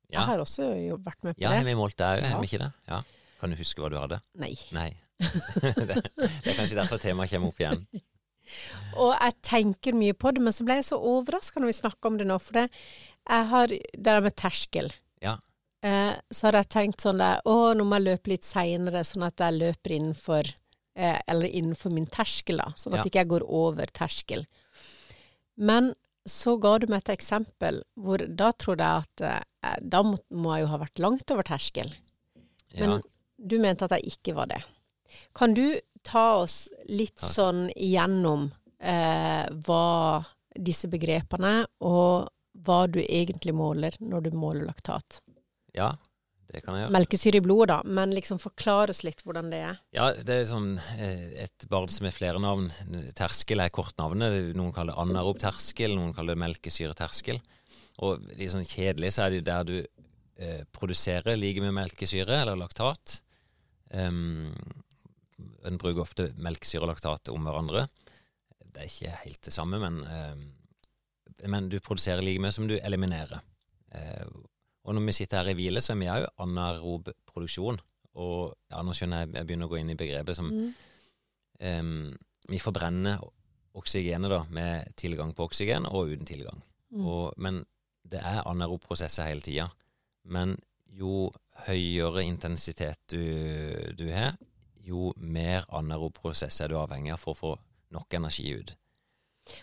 Jeg har også jo vært med på ja det. Ja, vi målt det òg, Ja. har vi ikke det? Ja. Kan du huske hva du hadde? Nei. Nei. det, det er kanskje derfor temaet kommer opp igjen. Og jeg tenker mye på det, men så ble jeg så overraska når vi snakka om det nå, for det, jeg har det der med terskel. Ja. Eh, så hadde jeg tenkt sånn der, å, nå må jeg løpe litt seinere, sånn at jeg løper innenfor eh, Eller innenfor min terskel, da. Sånn at Ja. ikke jeg går over terskel. Men så ga du meg et eksempel hvor da trodde jeg at eh, da må, må jeg jo ha vært langt over terskel. Men Ja. du mente at jeg ikke var det. Kan du ta oss litt Ta oss. sånn igjennom eh, hva disse begrepene, og hva du egentlig måler når du måler laktat? Ja, det kan jeg gjøre. Melkesyre i blodet, da, men liksom forklares litt hvordan det er. Ja, det er sånn eh, et barn som er flere navn. Terskel er kortnavnet. Noen kaller det anarob terskel, noen kaller det melkesyreterskel. Og litt sånn kjedelig så er det jo der du eh, produserer like mye melkesyre, eller laktat. Um, en bruker ofte melkesyre og laktat om hverandre. Det er ikke helt det samme, men, eh, men du produserer like mye som du eliminerer. Eh, og når vi sitter her i hvile, så er vi òg anarob produksjon. Og ja, nå skjønner jeg jeg begynner å gå inn i begrepet som Mm. um, vi forbrenner oksygenet da, med tilgang på oksygen og uten tilgang. Mm. Og, men det er anarob prosesser hele tida. Men jo høyere intensitet du, du har, jo mer anarob prosess er du avhengig av for å få nok energi ut.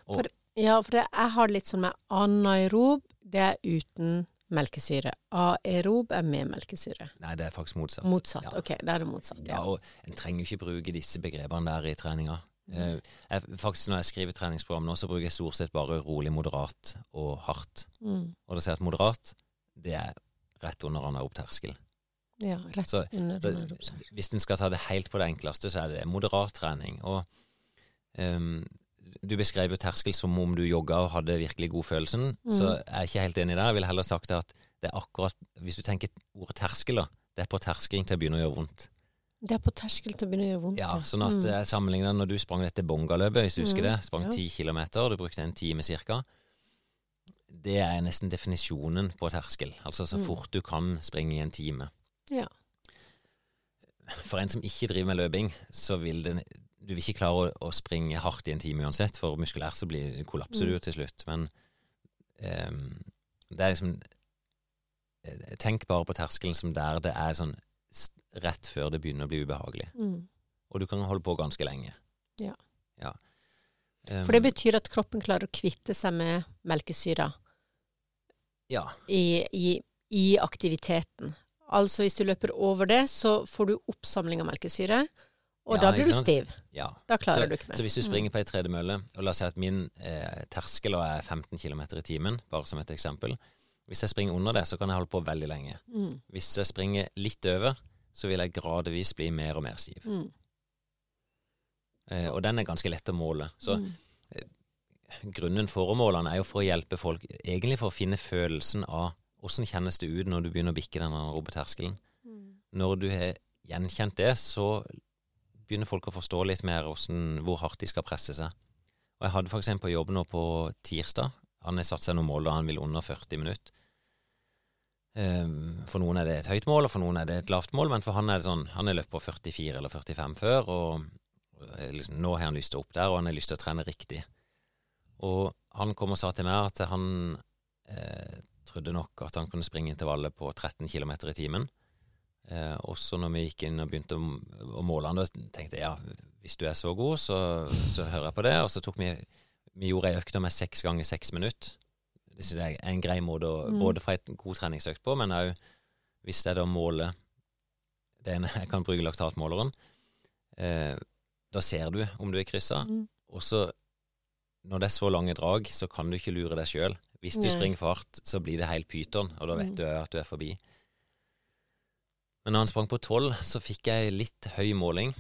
Og, For- Ja, for det, jeg har litt sånn med anaerob, det er uten melkesyre. Aerob er med melkesyre. nei, det er faktisk motsatt. Motsatt. Ja. Ok, da er det motsatt. Ja, Ja. og en trenger jo ikke bruke disse begrepene der i treninga. Mm. jeg, faktisk Når jeg skriver treningsprogram nå, så bruker jeg stort sett bare rolig, moderat og hardt. Mm. Og da ser jeg at moderat, det er rett under anaerob terskel. ja rett Så- under anaerob. hvis en skal ta det helt på det enkleste, så er det moderat trening. Og ehm, du beskrev jo terskel som om du jogga og hadde virkelig god følelsen, så jeg er ikke helt enig der. Jeg ville heller sagt at det er akkurat Hvis du tenker ordet terskel, da, det er på terskelen til å begynne å gjøre vondt. Det er på terskel til å begynne å gjøre vondt. Ja, sånn at Mm. jeg sammenligner når du sprang dette bongaløpet, hvis du husker Mm, det. Sprang ja. ti kilometer, du brukte en time cirka. Det er nesten definisjonen på terskel. Altså så Mm. fort du kan springe i en time. Ja. For en som ikke driver med løping, så vil det Du vil ikke klare å, å springe hardt i en time uansett, for muskulært så blir, kollapser Mm. du jo til slutt. Men um, det er liksom eh, Tenk bare på terskelen som der det er sånn rett før det begynner å bli ubehagelig. Mm. Og du kan holde på ganske lenge. Ja. ja. Um, For det betyr at kroppen klarer å kvitte seg med melkesyra Ja. i, i, i aktiviteten. Altså hvis du løper over det, så får du oppsamling av melkesyre, og Ja, da blir du stiv. ja. Da klarer så, du ikke mer. Så hvis du springer på ei tredemølle, og la oss si at min eh, terskel er 15 km i timen, bare som et eksempel Hvis jeg springer under det, så kan jeg holde på veldig lenge. Mm. Hvis jeg springer litt over, så vil jeg gradvis bli mer og mer stiv. Mm. Eh, og den er ganske lett å måle. Så Mm. grunnen for å måle den er jo for å hjelpe folk, egentlig for å finne følelsen av åssen kjennes det ut når du begynner å bikke denne roboterskelen. Mm. Når du har gjenkjent det, så begynner folk å forstå litt mer hvordan, hvor hardt de skal presse seg. Og jeg hadde en på jobb nå på tirsdag. Han har satt seg noen mål da han vil under 40 minutter. Ehm, For noen er det et høyt mål, og for noen er det et lavt mål, men for han er det sånn Han har løpt på 44 eller 45 før, og og liksom, nå har han lyst til å opp der, og han har lyst til å trene riktig. Og han kom og sa til meg at han eh, trodde nok at han kunne springe intervallet på 13 km i timen. Eh, også når vi gikk inn og begynte å, å måle han, tenkte jeg ja, hvis du er så god, så, så hører jeg på det. Og så tok vi Vi gjorde ei økt med seks ganger seks minutter. Det synes jeg er en grei måte å Mm. både få en god treningsøkt på, men òg hvis er da måler det ene, Jeg kan bruke laktatmåleren. Eh, da ser du om du er kryssa. Mm. Og så, når det er så lange drag, så kan du ikke lure deg sjøl. Hvis du Nei. springer for hardt, så blir det helt pyton, og da vet Mm. du at du er forbi. Men når han sprang på tolv, så fikk jeg litt høy måling.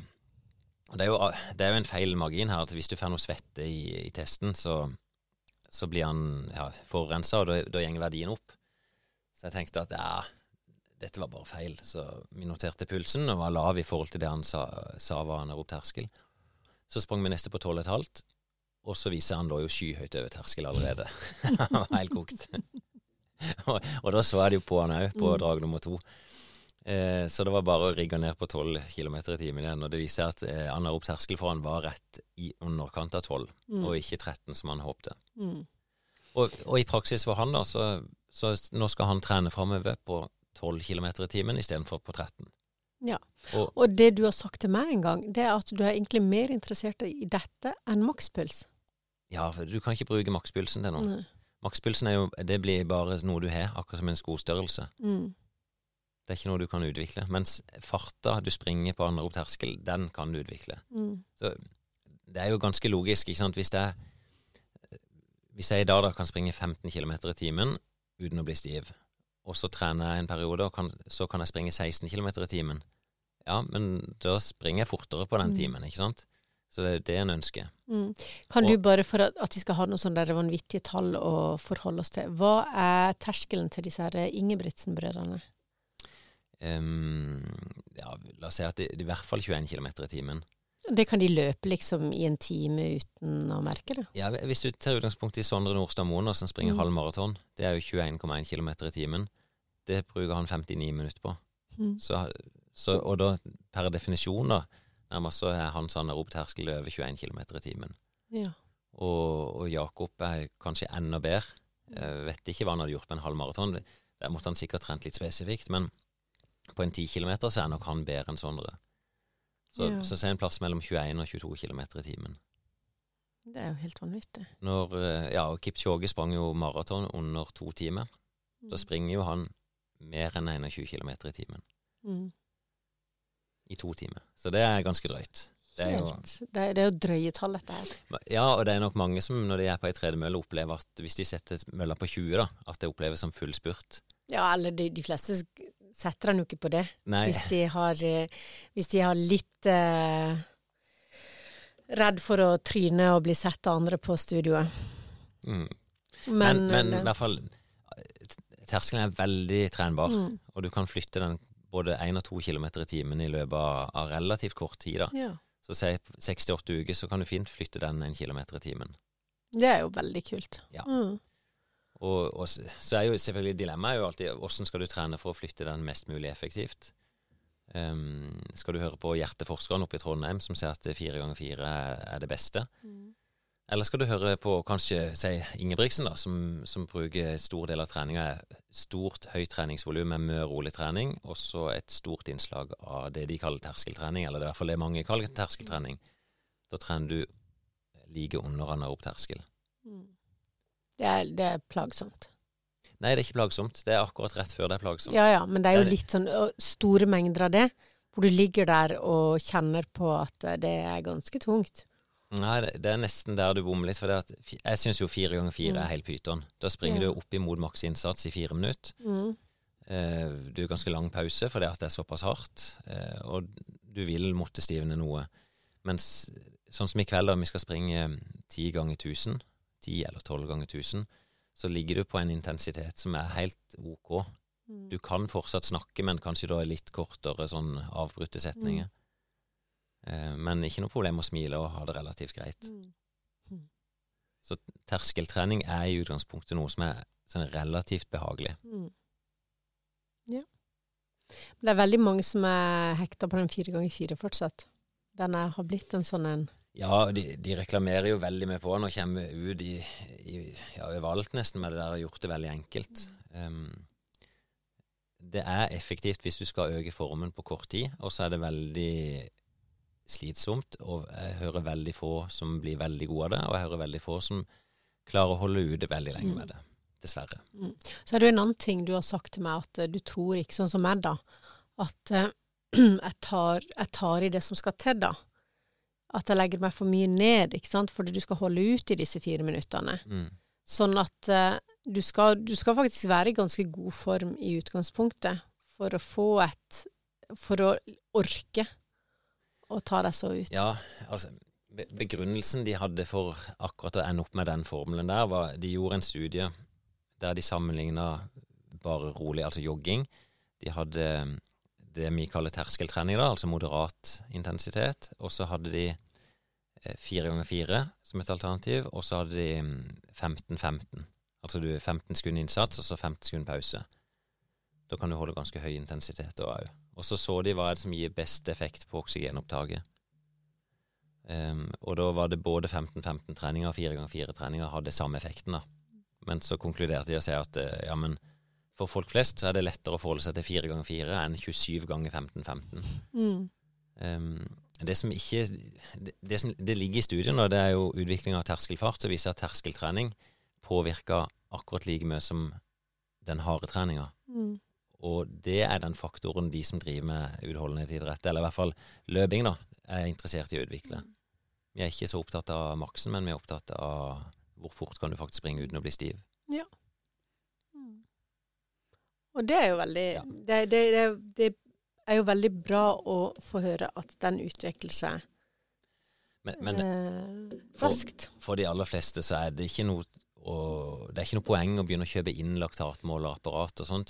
Og det er jo, det er jo en feil margin her, at hvis du får noe svette i, i testen, så, så blir han ja, forurensa, og da, da går verdien opp. Så jeg tenkte at ja, dette var bare feil. Så vi noterte pulsen og var lav i forhold til det han sa, sa var anaerob terskel. Så sprang vi neste på 12,5, og så viser han da jo skyhøyt over terskel allerede. han var helt kokt. og, og da så jeg det jo på han òg, på Mm. drag nummer to. Eh, så det var bare å rigge ned på 12 km i timen igjen, og det viser at eh, anarop terskel for han var rett i underkant av 12, Mm. og ikke 13 som han håpte. Mm. Og, og i praksis for han, da, så, så nå skal han trene framover på 12 km i timen istedenfor på 13. Ja. Og, Og det du har sagt til meg en gang, det er at du er egentlig mer interessert i dette enn makspuls. ja, for du kan ikke bruke makspulsen til noe. Makspulsen er jo, det blir bare noe du har, akkurat som en skostørrelse. Mm. Det er ikke noe du kan utvikle. Mens farta du springer på andre opp terskel, den kan du utvikle. Mm. Så det er jo ganske logisk, ikke sant. Hvis, det er, hvis jeg i dag da kan springe 15 km i timen uten å bli stiv, og så trener jeg en periode, og kan, så kan jeg springe 16 km i timen, ja, men da springer jeg fortere på den Mm. timen, ikke sant. Så det er det en ønsker. Mm. Kan Og- du bare, for at, at vi skal ha noen sånne vanvittige tall å forholde oss til, hva er terskelen til disse Ingebrigtsen-brødrene? Ehm, ja, la oss si at det, det er i hvert fall 21 km i timen. Det kan de løpe liksom i en time uten å merke det? Ja, hvis du tar utgangspunkt i Sondre Nordstad Moen, da, som springer Mm. halv maraton, det er jo 21,1 km i timen. Det bruker han 59 minutter på. Mm. Så, så, og da per definisjon, da, Nærmest så er hans anaerob terskel over 21 km i timen. Ja. Og, og Jakob er kanskje enda bedre. Jeg vet ikke hva han hadde gjort på en halv maraton. Der måtte han sikkert trent litt spesifikt, men på en 10 km så er nok han bedre enn Sondre. Så, Ja. så se en plass mellom 21 og 22 km i timen. Det er jo helt vanvittig. Når, eh, ja, og Kipchoge sprang jo maraton under to timer. Da springer jo han mer enn 21 km i timen. Mm. I to timer. Så det er ganske drøyt. Det er jo. Det, er, det er jo drøye tall, dette her. ja, og det er nok mange som når de er på ei tredemølle, opplever at hvis de setter mølla på 20, da, at det oppleves som full spurt. Ja, eller de, de fleste setter han jo ikke på det. Nei, Hvis de har, eh, hvis de har litt eh, redd for å tryne og bli sett av andre på studioet. mm. Men, men, eh, i hvert fall Terskelen er veldig trenbar, Mm. og du kan flytte den både 1 og 2 km i timen i løpet av, av relativt kort tid. da. ja. Så si 68 uker, så kan du fint flytte den en kilometer i timen. Det er jo veldig kult. Ja. Mm. Og, og så er jo selvfølgelig dilemmaet er jo alltid hvordan skal du trene for å flytte den mest mulig effektivt. Um, skal du høre på hjerteforskeren oppe i Trondheim som sier at fire ganger fire er, det beste? Eller skal du høre på kanskje si Ingebrigtsen, da, som, som bruker stor del av treninga stort høyt treningsvolum med mye rolig trening, og så et stort innslag av det de kaller terskeltrening, eller det er i hvert fall det mange kaller terskeltrening. Da trener du like under anarob terskel. Det, er, det er plagsomt. Nei, det er ikke plagsomt. Det er akkurat rett før det er plagsomt. Ja ja, men det er jo litt sånn store mengder av det, hvor du ligger der og kjenner på at eh, det er ganske tungt. Nei, det, er nesten der du bommer litt. For det at, jeg syns jo fire ganger fire er helt pyton. Da springer Ja. du opp imot maksinnsats i fire minutter. Mm. Eh, du har ganske lang pause fordi at det er såpass hardt, eh, og du vil måtte stivne noe. Mens sånn som i kveld, da vi skal springe ti ganger 1000, ti eller tolv ganger 1000, så ligger du på en intensitet som er helt ok. Du kan fortsatt snakke, men kanskje da i litt kortere sånn avbrutte setninger. Eh, men ikke noe problem å smile og ha det relativt greit. Så terskeltrening er i utgangspunktet noe som er sånn relativt behagelig. Mm. Ja. Det er veldig mange som er hekta på den fire ganger fire fortsatt. Den er, har blitt en sånn en Ja, de, de reklamerer jo veldig med på. Nå kommer vi ut i, i ja, overalt nesten med det der og gjort det veldig enkelt. Um, det er effektivt hvis du skal øke formen på kort tid, og så er det veldig slitsomt. Og jeg hører veldig få som blir veldig gode av det, og jeg hører veldig få som klarer å holde ute veldig lenge med det. Dessverre. Så er det en annen ting du har sagt til meg, at eh, du tror ikke sånn som meg, da. At uh, jeg, tar, jeg tar i det som skal til, da. At jeg legger meg for mye ned, ikke sant, fordi du skal holde ut i disse fire minuttene. Mm. Sånn at uh, du, skal, du skal faktisk være i ganske god form i utgangspunktet for å få et For å orke å ta deg så ut. Ja, altså be- Begrunnelsen de hadde for akkurat å ende opp med den formelen der, var de gjorde en studie der de sammenligna bare rolig, altså jogging. De hadde det vi kaller terskeltrening, da, altså moderat intensitet. Og så hadde de eh, fire ganger fire som et alternativ, og så hadde de mm, 15-15. Altså du 15 sekunder innsats, og så 15 sekunder pause. Da kan du holde ganske høy intensitet da òg. Og så så de hva er det som gir best effekt på oksygenopptaket. Um, og da var det både 15-15-treninger og 4x4-treninger hadde samme effekten. da. Men så konkluderte de og sa at eh, ja, men for folk flest så er det lettere å forholde seg til 4x4 enn 27 ganger 15-15. Mm. Ehm, det som ikke det, det, som, det ligger i studien, og det er jo utvikling av terskelfart, som viser at terskeltrening påvirker akkurat like mye som den harde treninga. Mm. Og det er den faktoren de som driver med utholdenhetsidrett, eller i hvert fall løping, da, er interessert i å utvikle. Vi er ikke så opptatt av maksen, men vi er opptatt av hvor fort kan du faktisk springe uten å bli stiv. Ja. Og det er jo veldig Ja. det, det, det, det er jo veldig bra å få høre at den utvikler seg Men, men eh, for- raskt. for de aller fleste så er det ikke noe og det er ikke noe poeng å begynne å kjøpe inn laktatmålerapparat og sånt.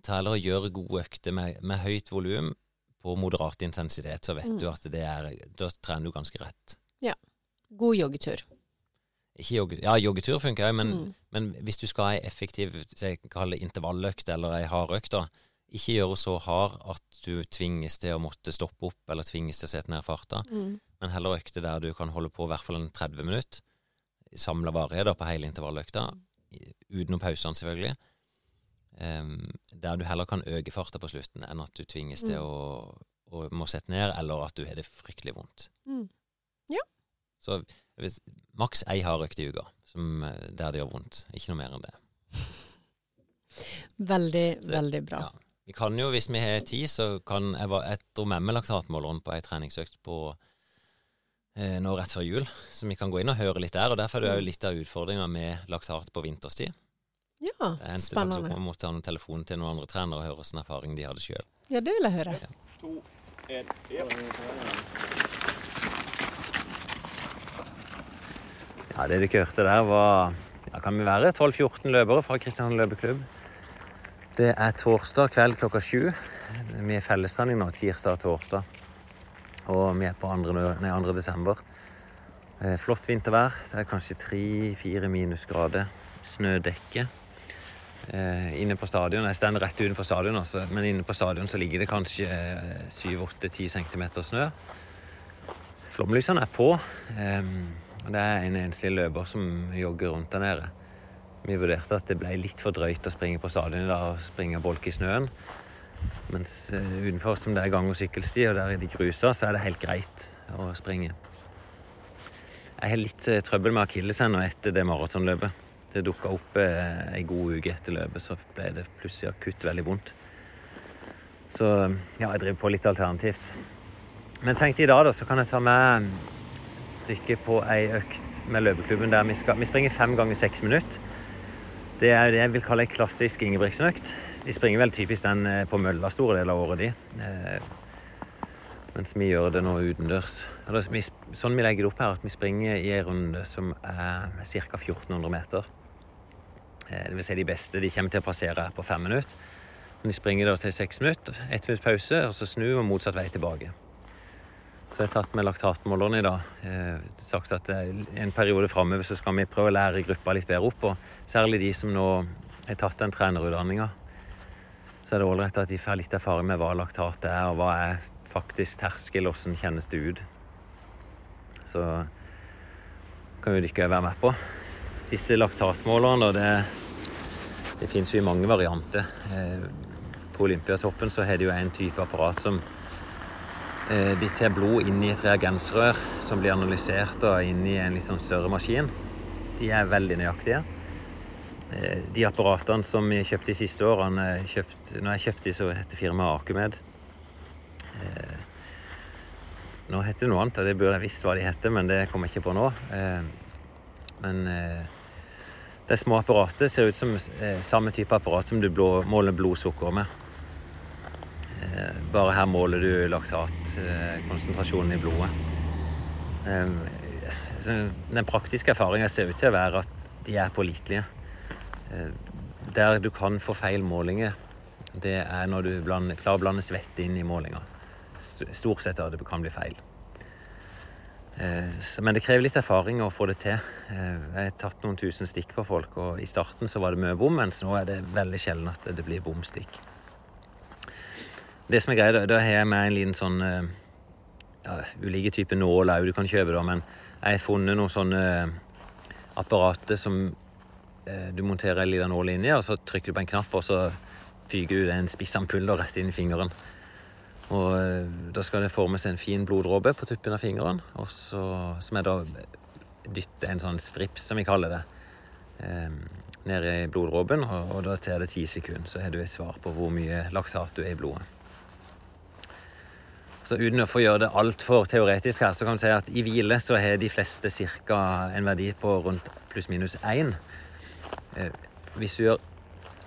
Ta heller og gjøre gode økter med, med høyt volum på moderat intensitet, så vet Mm. du at det er Da trener du ganske rett. Ja. God joggetur. Jogge, ja, joggetur funker òg, men, Mm. men hvis du skal ha ei effektiv intervalløkt eller ei hardøkt da, ikke gjøre så hard at du tvinges til å måtte stoppe opp eller tvinges til å sette ned farta, Mm. men heller økte der du kan holde på i hvert fall en 30 minutter, samla varigheter på hele intervalløkta, utenom pausene selvfølgelig, um, der du heller kan øke farta på slutten enn at du tvinges til Mm. å, å må sette ned, eller at du har det fryktelig vondt. Mm. Ja. Så hvis, maks ei hardøkt i uka, som, eh, der det gjør vondt. Ikke noe mer enn det. Veldig, Så- veldig bra. Ja. Vi kan jo, hvis vi har tid, så kan jeg, var- etter med meg laktatmåleren på ei treningsøkt på eh, nå rett før jul, så vi kan gå inn og høre litt der. og Derfor er det jo litt av utfordringa med laktat på vinterstid. Ja, Jeg endte faktisk opp spennende. med å ta noen telefon til noen andre trenere og høre hvilken erfaring de hadde sjøl. Ja, det vil jeg høre. Ja, det dere hørte der, var ja, kan vi være 12-14 løpere fra Kristian løpeklubb. Det er torsdag kveld klokka sju. Vi er fellestrening nå, tirsdag og torsdag. Og vi er på 2. Nei, 2. desember. Eh, flott vintervær. Det er kanskje 3-4 minusgrader. Snødekke. Eh, inne på stadion, Jeg står rett utenfor stadion, også, men inne på stadion så ligger det kanskje 7-8-10 cm snø. Flomlysene er på. Og det er en enslig løper som jogger rundt der nede. Vi vurderte at det ble litt for drøyt å springe på stadion i dag og springe bolk i snøen. Mens eh, utenfor som det er gang- og sykkelsti, og der er de grusa, så er det helt greit å springe. Jeg har litt eh, trøbbel med akillesen etter det maratonløpet. Det dukka opp eh, ei god uke etter løpet, så ble det plutselig akutt veldig vondt. Så ja, jeg driver på litt alternativt. Men tenkte i dag da, så kan jeg ta med dere på ei økt med løpeklubben der vi skal Vi springer fem ganger seks minutter. Det er det jeg vil kalle ei klassisk Ingebrigtsen-økt. De springer vel typisk den eh, på mølla store deler av året, de. Eh, mens vi gjør det nå utendørs. Sånn vi legger det opp her, at vi springer i ei runde som er ca. 1400 meter. Eh, det vil si de beste de kommer til å passere på fem minutter. Men de springer da til seks minutter, ett minutts pause, og så snu og motsatt vei tilbake. Så jeg har tatt med laktatmåleren i dag. Eh, sagt at eh, en periode framover så skal vi prøve å lære gruppa litt bedre opp. Og særlig de som nå har tatt den trenerutdanninga. Så er det ålreit at de får litt erfaring med hva laktat er, og hva er faktisk terskel, åssen kjennes det ut. Så kan jo dere være med på. Disse laktatmålerne, og det, det fins jo i mange varianter. Eh, på Olympiatoppen så har de jo en type apparat som De tar blod inn i et reagensrør som blir analysert da, inn i en litt sånn større maskin. De er veldig nøyaktige. Eh, De apparatene som vi kjøpte de siste årene eh, kjøpt, Når jeg kjøpte de, så heter firmaet Akumed. Eh, Nå heter det noe annet, og det burde jeg visst hva de heter, men det kommer jeg ikke på nå. Eh, Men eh, det små apparatet ser ut som eh, samme type apparat som du måler blodsukker med. Eh, Bare her måler du laktatkonsentrasjonen i blodet. Den praktiske erfaringen ser ut til å være at de er pålitelige. Eh, Der du kan få feil målinger, det er når du blander, klarer å blande svette inn i målinga. Stort sett da det kan bli feil. Eh, Men det krever litt erfaring å få det til. Jeg har tatt noen tusen stikk på folk, og i starten så var det mye bom, mens nå er det veldig sjelden at det blir bomstikk. Det som er greia, da, har jeg med en liten sånn eh, ja, Ulike typer nål òg du kan kjøpe, da, men jeg har funnet noen sånne apparater som eh, du monterer en liten nål inni, og så trykker du på en knapp, og så fyker du en spissampull rett inn i fingeren. Og eh, da skal det formes en fin bloddråpe på tuppen av fingeren, og så, som jeg da dytter en sånn strips, som vi kaller det, eh, ned i bloddråpen, og, da tar det ti sekunder, så har du et svar på hvor mye laksat du er i blodet. Så uten å få gjøre det altfor teoretisk her, så kan du si at i hvile så har de fleste ca. en verdi på rundt pluss-minus 1. Eh, Hvis du gjør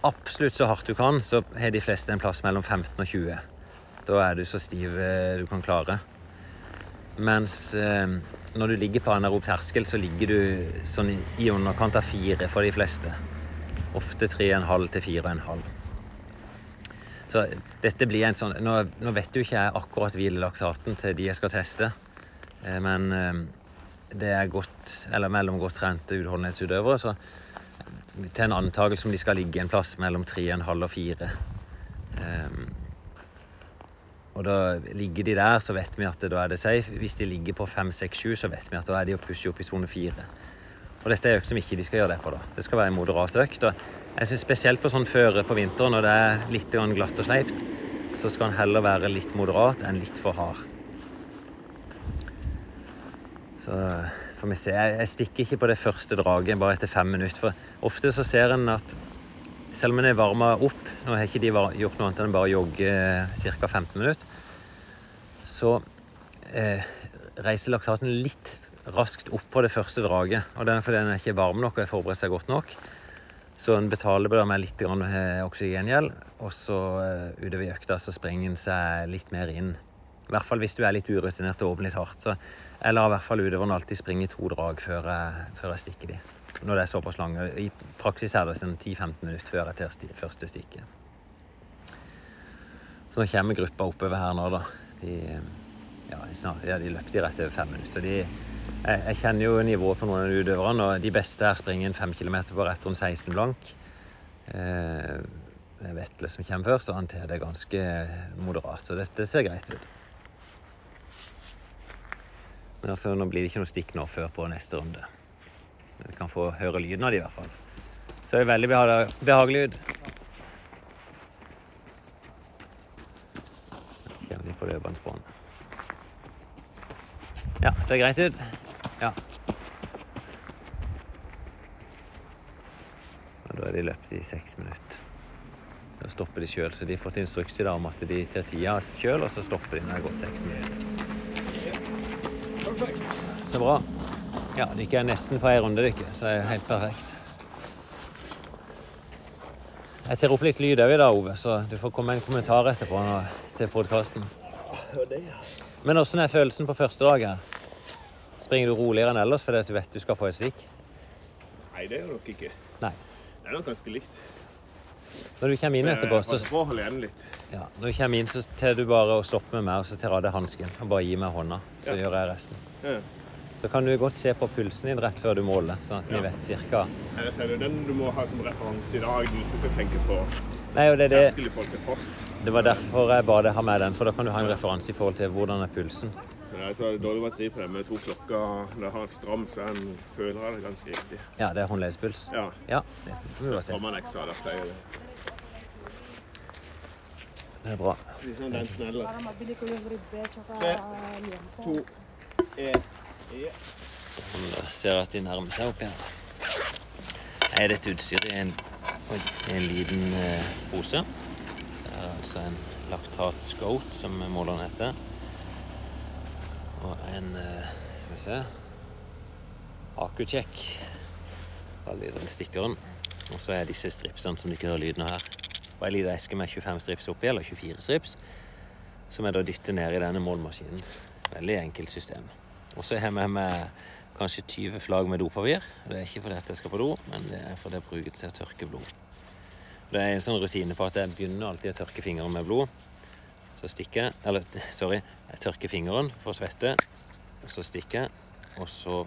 absolutt så hardt du kan, så har de fleste en plass mellom 15 og 20. Da er du så stiv eh, du kan klare. Mens eh, når du ligger på anaerob terskel, så ligger du sånn i, underkant av fire for de fleste. Ofte 3,5 til 4,5. Så dette blir en sånn Nå, nå vet jo ikke jeg akkurat hvilelaktaten til de jeg skal teste, eh, men eh, det er godt, eller mellom godt trente utholdenhetsutøvere, så til en antakelse om de skal ligge en plass mellom 3,5 og 4. Um, og da ligger de der, så vet vi at da er det safe. Hvis de ligger på 5, 6, 7, så vet vi at da er de å pushe opp i sone 4. Og dette er økt som ikke de skal gjøre det på, da. Det skal være en moderat økt. Og jeg synes spesielt på sånn føre på vinteren når det er litt glatt og sleipt, så skal den heller være litt moderat enn litt for hard. Så får vi se. Jeg, jeg stikker ikke på det første draget bare etter fem minutter. For ofte så ser en at selv om en er varma opp Nå har ikke de gjort noe annet enn bare jogge ca. 15 minutter. Så eh, reiser laktaten litt raskt opp på det første draget. Og det er fordi den er ikke varm nok og har forberedt seg godt nok. Så en betaler bare med litt grann, eh, oksygengjeld, og så eh, utover i økta så sprenger en seg litt mer inn. I hvert fall hvis du er litt urutinert og åpner litt hardt. Så jeg lar i hvert fall utøveren alltid springe to drag før jeg, før jeg stikker de. Når det er såpass lange. I praksis er det sånn 10-15 minutter før jeg tar første stikket. Så nå kommer gruppa oppover her nå, da. De, ja, snart, ja, de løp de rett over fem minutter. De, jeg, jeg kjenner jo nivået på noen av utøverne, og de beste her springer en fem kilometer på rett rundt 16 blank. Eh, det er Vetle som kommer først, og han tar det ganske moderat, så dette ser greit ut. Men altså, nå blir det ikke noe stikk nå før på neste runde. Vi kan få høre lyden av det i hvert fall. Så er det veldig behagelig ut. Kommer de på løpebåndsbånd. Ja, ser greit ut. Ja. Og da er de løpt i seks minutter. Da stopper de sjøl, så de har fått instruks i dag om at de tar tida sjøl, og så stopper de når det har gått seks minutter. Så bra. Ja, dere er nesten på ei runde, dere, så det er helt perfekt. Jeg tar opp litt lyd òg i dag, Ove, så du får komme med en kommentar etterpå nå, til podkasten. Men åssen er følelsen på første dag her? Springer du roligere enn ellers fordi du vet du skal få et stikk? Nei, det gjør du nok ikke. Nei. Det er nok ganske likt. Når du kommer inn etterpå, så, holde igjen litt. ja, når du kommer inn, så tar du bare og stopper med meg, og så tar jeg av deg hansken og bare gir meg hånda. Så Ja. gjør jeg resten. Ja. Så kan du godt se på pulsen din rett før du måler, sånn at vi vet cirka Eller så er det den du må ha som referanse i dag. Du tok og tenke på Nei, og det, fart. det var derfor jeg ba deg ha med den, for da kan du ha en referanse i forhold til hvordan er pulsen. Men jeg så er det dårlig batteri på den med to klokker. Når jeg har en stram, så en føler det ganske riktig. Ja, det er håndleddspuls. Ja. Ja, det får vi Så bare se. strammer den ekstra. Da det. Det er bra. Liksom den sneller. Tre, To, en. Sånn, da ser at de nærmer seg opp igjen. Er dette utstyret i en, en liten eh, pose. Så er det altså en laktat scout, som måleren heter. Og en eh, Skal vi se Akutjekk. Den stikkeren. Og så er disse stripsene som dere hører lyden av her. Og ei lita eske med 25 strips oppi, eller 24 strips, som jeg da dytter ned i denne målmaskinen. Veldig enkelt system. Og så har jeg med meg kanskje 20 flagg med dopapir. Det er ikke fordi jeg skal på do, men det er fordi jeg bruker det til å tørke blod. Det er en sånn rutine på at jeg begynner alltid å tørke fingeren med blod. Så stikker jeg Eller, sorry. Jeg tørker fingeren for å svette. Og så stikker jeg. Og så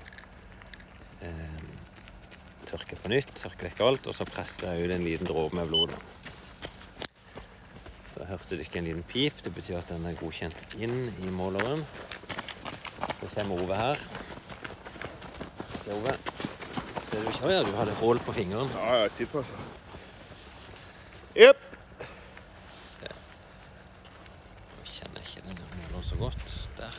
eh, tørker jeg på nytt. Tørker vekk alt. Og så presser jeg ut en liten dråpe med blod. Da. hørte hørte dere en liten pip. Det betyr at den er godkjent inn i måleren. Så kommer Ove her. Se, Ove. Ser du ikke? Ja, du hadde hull på fingeren. Ja, ja, tilpassa. Jepp. Jeg kjenner ikke den måleren så godt. Der.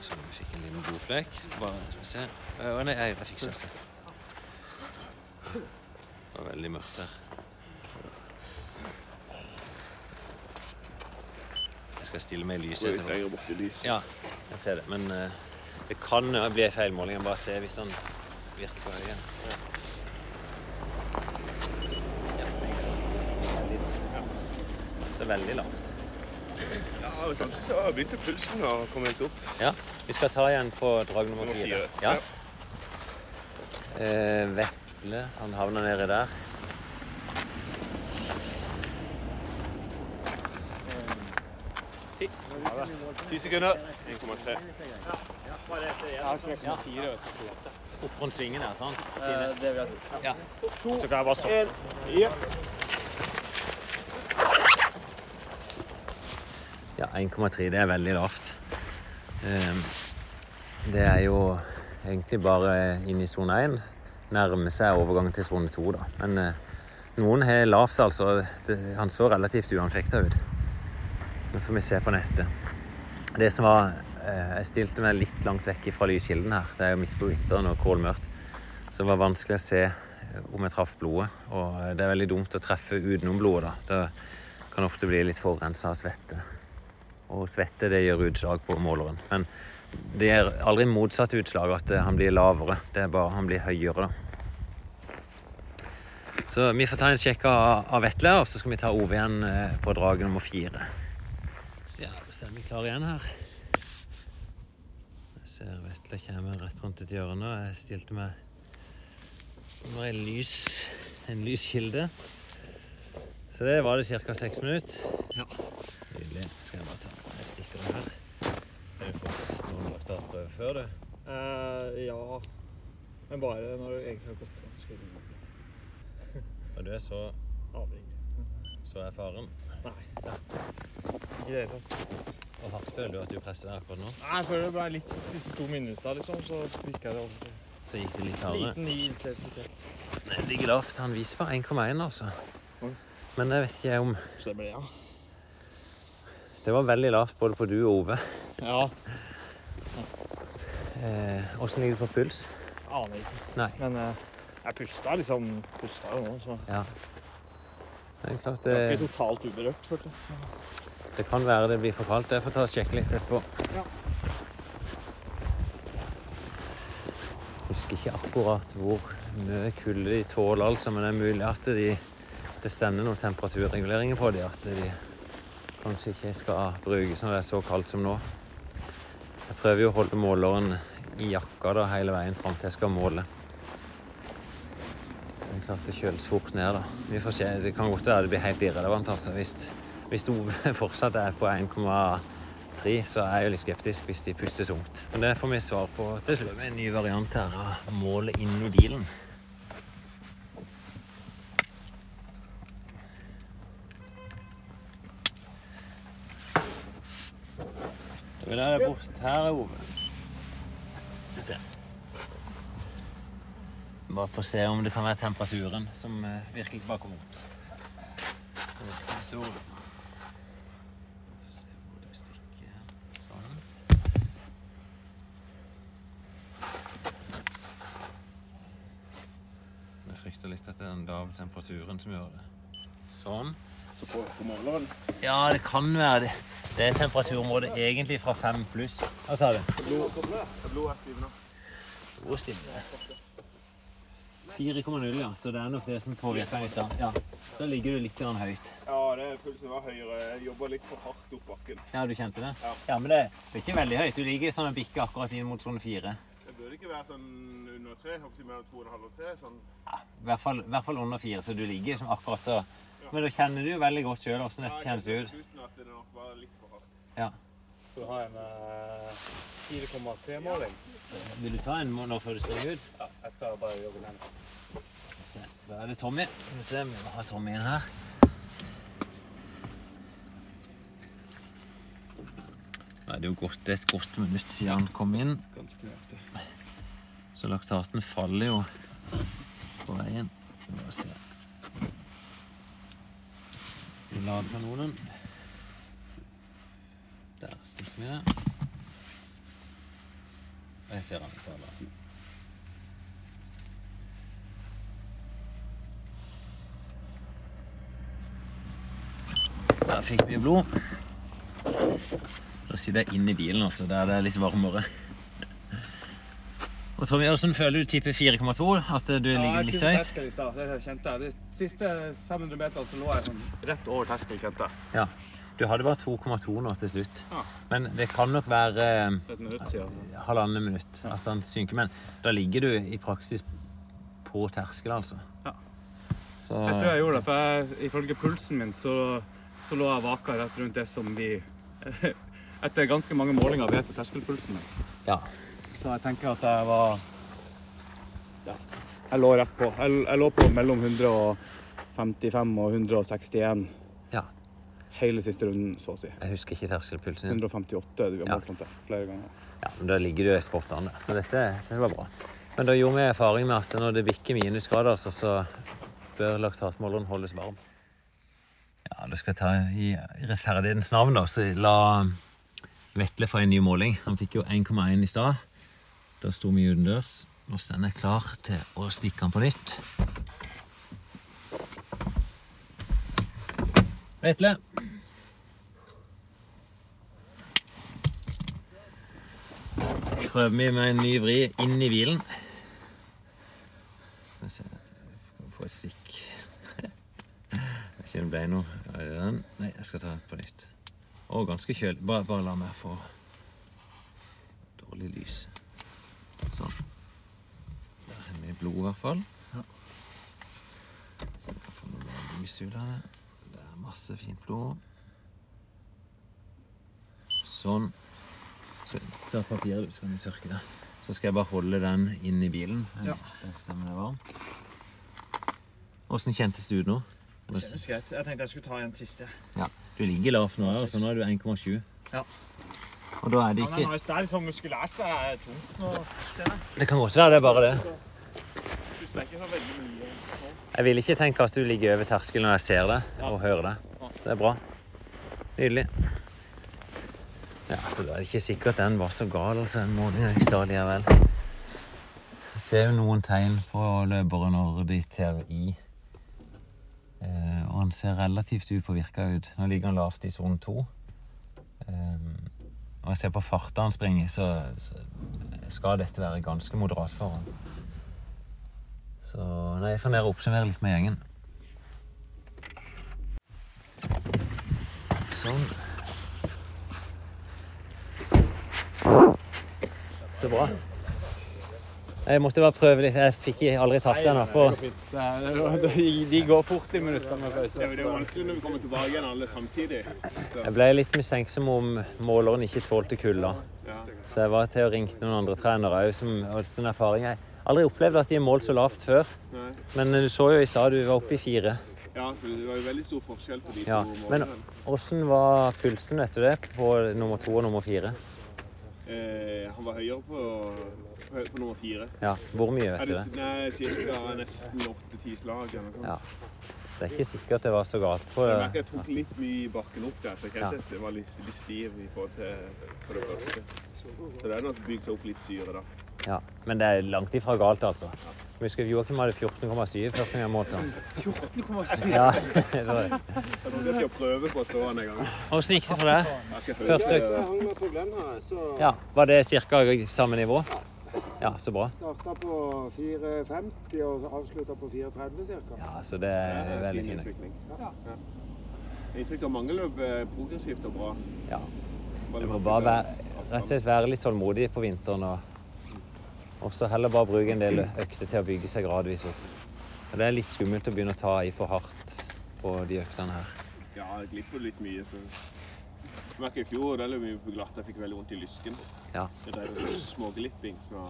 Så vi fikk en liten blodflekk. Bare skal vi se. Å nei, jeg fikser det. Det var veldig mørkt her. Jeg skal stille meg i lyset etterpå. Ja, jeg ser det. Men uh, det kan jo bli en feilmåling. måling. bare se hvis han virker på høye. Ja. Veldig lavt. Samtidig så begynte pulsen å komme litt opp. Ja. Vi skal ta igjen på drag nummer fire. Ja. Eh, Vetle, han havner nedi der. Ti sekunder. 1,3. Opp rundt svingen her, sånn. Det vil jeg tro. Ja. Så kan jeg bare stoppe. En. Jepp. Ja, 1,3 det er veldig lavt. Ehm, Det er jo egentlig bare inne i sone 1. Nærmer seg overgangen til sone 2, da. Men eh, noen har lavt, altså. Han så relativt uanfekta ut. Nå får vi se på neste. Det som var eh, Jeg stilte meg litt langt vekk fra lyskilden her. Det er jo midt på vinteren og kålmørkt. Så det var vanskelig å se eh, om jeg traff blodet. Og det er veldig dumt å treffe utenom blodet. da. Det kan ofte bli litt forurensa av svette. Og svette det gjør utslag på måleren. Men det gjør aldri motsatt utslag, at han blir lavere. Det er bare han blir høyere. Så vi får ta en sjekk av, Vetle, og så skal vi ta OV igjen eh, på drag nummer fire. Ja, så er vi klare igjen her. Jeg ser Vetle kommer rett rundt et hjørne. Jeg stilte meg med en lys, en lys kilde. Så det var det ca. seks minutter. Ja. Nydelig. Skal jeg bare ta stikker her. Har du fått noen laktatprøve før, du? Eh, ja. Men bare når det egentlig har gått ganske rolig. Og du er så, Avhengig. så erfaren. Nei. Ikke i det hele tatt. Hvor hardt føler du at du presser deg akkurat nå? Nei, Jeg føler det ble litt de siste to minutter, liksom, så jeg det over. Så gikk det litt hardere. Liten ny intensitet. Det ligger lavt. Han viser bare 1,1, altså. Men det vet ikke jeg om Så det ble, ja. Det var veldig lavt både på du og Ove. Ja. Eh, ligger det på puls? Aner ikke. Nei. Men eh, jeg pusta liksom. Pusta jo nå, så Ja. Det er klart det, ikke totalt uberørt, følte jeg. Det kan være det blir for kaldt. Jeg får ta og sjekke litt etterpå. Ja. Husker ikke akkurat hvor mye kulde de tåler, altså, men det er mulig at de, det stender noen temperaturreguleringer på dem. At de kanskje ikke skal brukes når det er så kaldt som nå. Jeg prøver jo å holde måleren i jakka da, hele veien fram til jeg skal måle. Det er klart det kjøles fort ned. da. Vi får se. Det kan godt være det blir helt irrelevant. altså. Hvis, hvis Ove fortsatt er på 1,3, så er jeg jo litt skeptisk hvis de puster tungt. Men det får vi svar på til slutt. Med en ny variant her av målet inni bilen. Da er jeg bort her, Ove. Skal vi se. Bare for å se om det kan være temperaturen som eh, virkelig bare kom det er stor. Få det. Sånn. Frykter litt at det er den lave temperaturen som gjør det. Sånn. Så på, på morgenen? Ja, det kan være det. Det er temperaturområdet egentlig fra fem pluss. Hva sa du? Blodet stivner. Hvor stille. 4,0, ja. Så det er nok det som påvirker den Så. Ja. Så ligger du litt grann høyt. Ja, det, pulsen var høyere. Jeg jobba litt for hardt opp bakken. Ja, du kjente det? Ja. men det, det er ikke veldig høyt. Du ligger sånn og bikke akkurat inn mot sone fire. Det burde ikke være sånn under tre. Mellom to og en halv og tre. Sånn. I hvert fall, i hvert fall under fire, så du ligger som akkurat og Men da kjenner du jo veldig godt sjøl åssen dette kjennes ut. Uten at det nok var litt for hardt. Ja. Skal du ha en uh, 4,3-måling? Vil du ta en nå før du springer ut? Ja, jeg skal bare jogge den. Se, Da er det Tommy. Skal vi se, vi må ha Tommy inn her. Det er jo godt, et godt minutt siden han kom inn, Ganske nøyaktig. så laktaten faller jo på veien. Vi må Bare se. Vi lader kanonen. Der stikker vi det. Jeg ser han faller. Der fikk vi blod. Da sitter jeg inne i bilen også, der det er litt varmere. Og Tommy, hvordan føler du type 4,2? At du ligger litt høyt? terskel i stad. Det kjente jeg. De siste 500 meterne så lå jeg sånn rett over terskelen, kjente jeg. Ja. Du hadde bare 2,2 nå til slutt. Ja. Men det kan nok være eh, minutt siden. halvannet minutt at han synker. Men da ligger du i praksis på terskel, altså. Ja. Så Jeg tror jeg gjorde det, for jeg, ifølge pulsen min så, så lå jeg vaka rett rundt det som vi etter ganske mange målinger vet er terskelpulsen min. ja. Så jeg tenker at jeg var ja, Jeg lå rett på. Jeg, jeg lå på mellom 155 og 161. ja. hele siste runden, så å si. Jeg husker ikke terskelpulsen din. 158 du har målt den til flere ganger. Ja, men Da ligger du i sportene, så dette, dette var bra. Men da gjorde vi erfaring med at når det bikker minusgrader, så, så bør laktatmåleren holdes varm. Ja, da skal jeg ta i rettferdighetens navn, da, så la Vetle få en ny måling. Han fikk jo 1,1 i stad. Da sto vi utendørs. Nå står jeg klar til å stikke den på nytt. Vetle. Prøver vi med en ny vri inn i bilen. Skal vi se Skal vi få et stikk. Jeg vet det ble noe. Er det den? Nei, jeg skal ta den på nytt. Å, ganske kjølig. Bare, bare la meg få dårlig lys. Sånn. Der er vi blod, i hvert fall. Så vi kan få noe mer lys ut av det. Det er masse fint blod. Sånn. Så ta papiret, så kan du tørke det. Så skal jeg bare holde den inn i bilen. Ja. Der stemmer det varmt? Åssen kjentes det ut nå? Det kjennes greit. Jeg tenkte jeg skulle ta en siste. Ja, Du ligger lavt nå, altså nå er du 1,7. Ja. Og da er det Ja, men ikke nice. Det er sånn muskulært. Det er tungt nå. Det kan godt være det er bare det. Det så. Jeg vil ikke tenke at du ligger over terskelen når jeg ser det og hører det. Det er bra. Nydelig. Ja, så det er ikke sikkert den var så gal, altså, den måned i stad likevel. Jeg ser jo noen tegn på løpere når de tar i. Eh, og han ser relativt upåvirka ut. Nå ligger han lavt i sone to. Eh, og jeg ser på farta han springer, så, så skal dette være ganske moderat for han. Så nei, jeg får og oppsummere litt med gjengen. Sånn. Så bra. Jeg måtte bare prøve litt. Jeg fikk aldri tatt den. For De går fort i minutter med pause. Det er jo vanskelig når vi kommer tilbake igjen alle samtidig. Så, jeg ble litt mistenksom om måleren ikke tålte kulda. Så jeg var til å ringte noen andre trenere òg, som hadde sånn erfaring. Jeg har aldri opplevd at de har målt så lavt før. Men du så jo i stad du var oppe i fire. ja, så det var jo veldig stor forskjell på de Ja, to men- målene. Åssen var pulsen, vet du det, på nummer to og nummer fire? Eh, han var høyere på, på, på nummer fire. Ja, Hvor mye, vet du det det? nei, ca. nesten åtte-ti slag eller noe sånt. Ja. Så det er ikke sikkert det var så galt på Jeg merker jeg tok litt mye i bakken opp der, så jeg kjente det var litt, litt stiv i forhold til på det første. Så det er nok bygd seg opp litt syre da. Ja, Men det er langt ifra galt, altså. Vi husker Joakim hadde 14,7 første gang jeg målte han. 14,7? Ja, det var det. Jeg tror jeg skal prøve på å stå den en gang. Åssen gikk det for deg? Første det. økt? Ja, Var det ca. samme nivå? Ja, så bra. Starta på 4,50 og avslutta på 4,30 ca. Ja, så det er veldig fin utvikling. Ja. Inntrykk av mange løp er progressivt og bra. Ja. Du må bare være, rett og slett være litt tålmodig på vinteren og så heller bare bruke en del økter til å bygge seg gradvis opp. Og Det er litt skummelt å begynne å ta i for hardt på de øktene her. Ja, jeg glipper litt mye. så... Jeg merker I fjor da løp vi på glatt, jeg fikk veldig vondt i lysken. Ja. Det er seg småglipping, så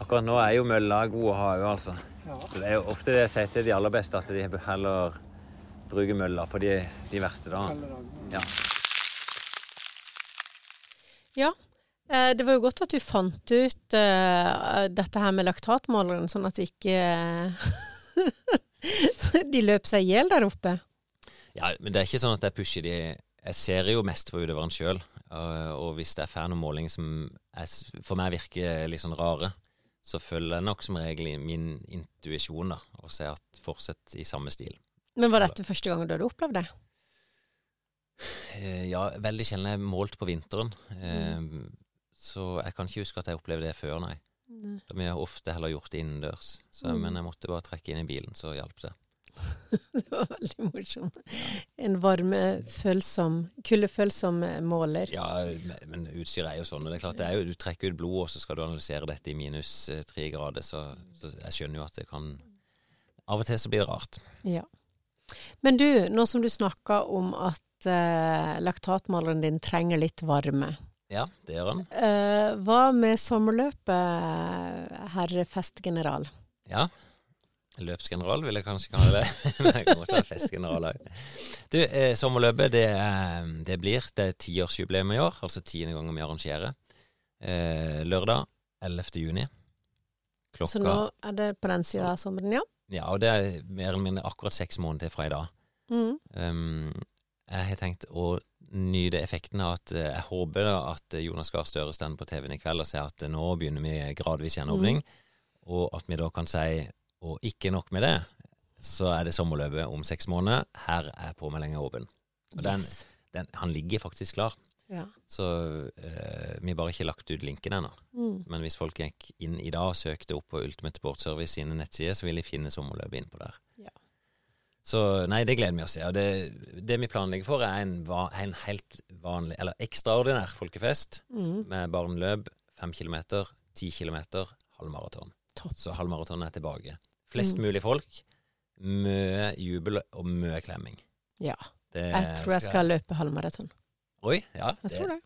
Akkurat nå er jo mølla god å ha òg, altså. Så det er jo ofte det jeg sier til de aller beste, at de heller bruker mølla på de, de verste dagene. Ja. Ja. eh, Det var jo godt at du fant ut uh, dette her med laktatmåleren, sånn at ikke de løp seg i hjel der oppe. Ja, men det er ikke sånn at jeg pusher de Jeg ser jo mest på utøveren sjøl. Og hvis jeg får noen målinger som er, for meg virker litt sånn rare, så følger jeg nok som regel min intuisjon da, og ser at fortsett i samme stil. Men var dette første gang du hadde opplevd det? Eh, Ja, veldig sjelden jeg målt på vinteren. Mm. Så jeg kan ikke huske at jeg opplevde det før, nei. Nei. Vi har ofte heller gjort det innendørs. Så, Mm. Men jeg måtte bare trekke inn i bilen, så hjalp det. Det var veldig morsomt. En varmefølsom, kuldefølsom måler. Ja, men- utstyret er jo sånn. og det er klart det er jo, Du trekker ut blod, og så skal du analysere dette i minus eh, tre grader. Så, så jeg skjønner jo at det kan Av og til så blir det rart. Ja. Men du, nå som du snakka om at eh, laktatmåleren din trenger litt varme. Ja, det gjør han. Eh, hva med sommerløpet, herre festgeneral? Ja. Løpsgeneral vil jeg kanskje kalle det. Men jeg kan godt være festgeneral òg. Du, eh, sommerløpet det, det blir Det er tiårsjubileum i år, altså tiende gangen vi arrangerer. Eh, lørdag 11. juni. Klokka Så nå er det på den sida av sommeren, ja? Ja, og det er mer eller mindre akkurat seks måneder til fra i dag. Mm. Um, jeg har tenkt å nyte effekten av at eh, jeg håper at Jonas Gahr Støre står på TV-en i kveld og sier at nå begynner vi gradvis gjenåpning, og at vi da kan si og ikke nok med det, så er det sommerløpet om seks måneder. Her er påmeldinga åpen. Og den, Yes. den, han ligger faktisk klar, Ja. så eh, vi har bare ikke lagt ut linken ennå. Mm. Men hvis folk gikk inn i dag og søkte opp på Ultimate Sport Service sine nettsider, så vil de finne sommerløpet innpå der. Ja. Så nei, det gleder vi oss til. Og det, det vi planlegger for, er en, en helt vanlig, eller ekstraordinær folkefest Mm. med barneløp, fem kilometer, ti kilometer, halvmaraton. Så halvmaraton er tilbake. Flest Mm. mulig folk, mye jubel og mye klemming. ja. Det Jeg tror jeg skal løpe halvmaraton. Oi, ja. Jeg tror det.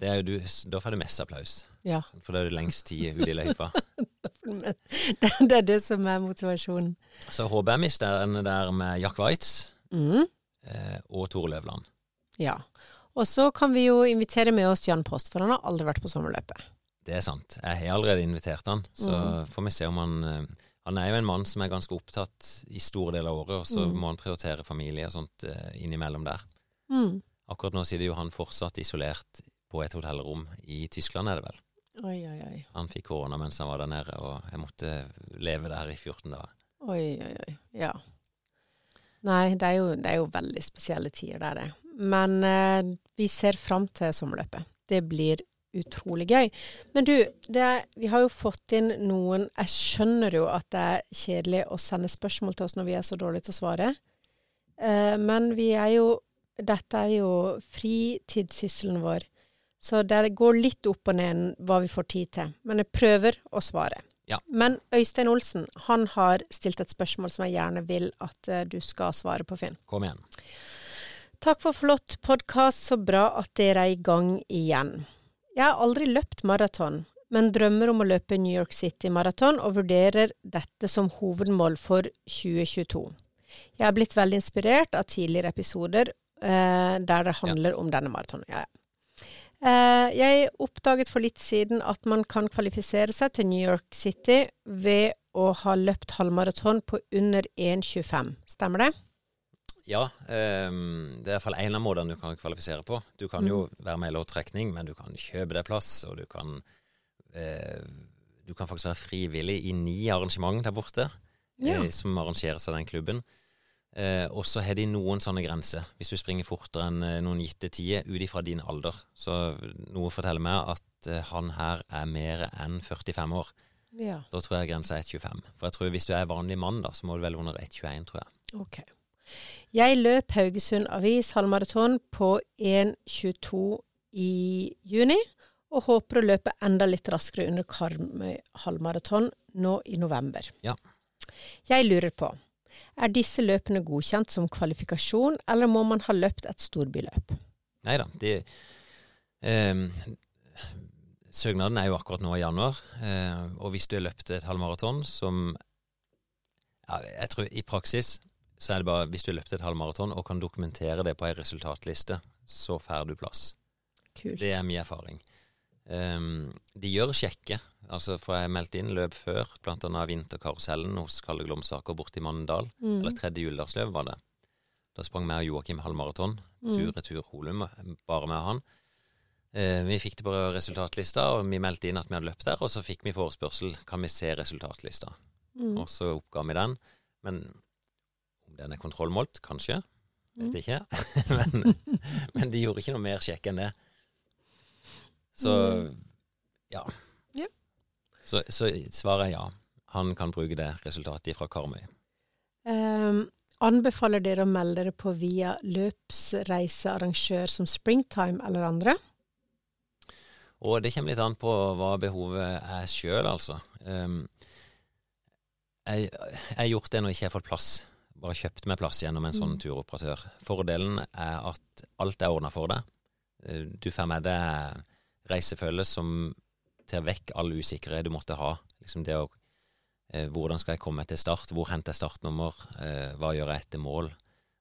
det er jo du, da får du mest applaus. Ja. For da er du lengst tid ute i løypa. Det, det er det som er motivasjonen. Så HBMIS der, der med Jack Waitz Mm. eh, og Tore Løvland. Ja. Og så kan vi jo invitere med oss Jan Post, for han har aldri vært på sommerløpet. Det er sant. Jeg har allerede invitert han, så Mm. får vi se om han eh, Han er jo en mann som er ganske opptatt i store deler av året, og så Mm. må han prioritere familie og sånt eh, innimellom der. Mm. Akkurat nå sitter jo han fortsatt isolert på et hotellrom i Tyskland, er det vel. Oi, oi, oi. Han fikk korona mens han var der nede, og jeg måtte leve der i 14 dager. Oi, oi, oi. Ja. Nei, det er jo, det er jo veldig spesielle tider, det er det. Men eh, vi ser fram til sommerløpet. Det blir utrolig gøy. Men du, det vi har jo fått inn noen Jeg skjønner jo at det er kjedelig å sende spørsmål til oss når vi er så dårlige til å svare. Eh, men vi er jo Dette er jo fritidssysselen vår. Så det går litt opp og ned hva vi får tid til. Men jeg prøver å svare. Ja. Men Øystein Olsen han har stilt et spørsmål som jeg gjerne vil at eh, du skal svare på, Finn. Kom igjen. Takk for flott podkast, så bra at dere er i gang igjen. Jeg har aldri løpt maraton, men drømmer om å løpe New York City Maraton og vurderer dette som hovedmål for 2022. Jeg er blitt veldig inspirert av tidligere episoder eh, der det handler om denne maratonen. Ja, ja. Eh, jeg oppdaget for litt siden at man kan kvalifisere seg til New York City ved å ha løpt halvmaraton på under 1,25. Stemmer det? Ja, um, det er i hvert fall en av måtene du kan kvalifisere på. Du kan jo være med i loddtrekning, men du kan kjøpe deg plass, og du kan uh, Du kan faktisk være frivillig i ni arrangement der borte, Ja. uh, som arrangeres av den klubben. Uh, og så har de noen sånne grenser. Hvis du springer fortere enn noen gitte tider ut ifra din alder. Så noe forteller meg at han her er mer enn 45 år. Ja. Da tror jeg grensa er 1,25. For jeg tror hvis du er vanlig mann, da, så må du vel under 1,21, tror jeg. Ok. Jeg løp Haugesund Avis halvmaraton på 1.22 i juni, og håper å løpe enda litt raskere under Karmøy halvmaraton nå i november. Ja. Jeg lurer på, er disse løpene godkjent som kvalifikasjon, eller må man ha løpt et storbyløp? Nei da. De, ehm, søknaden er jo akkurat nå i januar, eh, og hvis du har løpt et halvmaraton som ja, Jeg tror i praksis så er det bare hvis du har løpt et halvmaraton og kan dokumentere det på ei resultatliste, så får du plass. Kult. Det er min erfaring. Um, de gjør sjekke, altså for jeg meldte inn løp før, annet vinterkarusellen hos Kalle Glomsaker borte i Mandal. Mm. Eller tredje juledagsløp var det. Da sprang vi og Joakim halvmaraton. Mm. Tur-retur Holum, bare med han. Uh, vi fikk det på resultatlista, og vi meldte inn at vi hadde løpt der. Og så fikk vi forespørsel kan vi se resultatlista. Mm. Og så oppga vi den. Men den er kontrollmålt, kanskje. Vet Mm. ikke. men, men de gjorde ikke noe mer sjekk enn det. Så ja. Ja. Så, så svaret er ja. Han kan bruke det resultatet fra Karmøy. Um, anbefaler dere å melde dere på via løpsreisearrangør som Springtime eller andre? Og det kommer litt an på hva behovet er sjøl, altså. Um, jeg har gjort det når jeg ikke har fått plass. Bare kjøpt meg plass gjennom en sånn Mm. turoperatør. Fordelen er at alt er ordna for deg. Eh, Du får med deg reisefølge som tar vekk all usikkerhet du måtte ha. Liksom det å Eh, hvordan skal jeg komme til start? Hvor henter jeg startnummer? Eh, hva gjør jeg etter mål?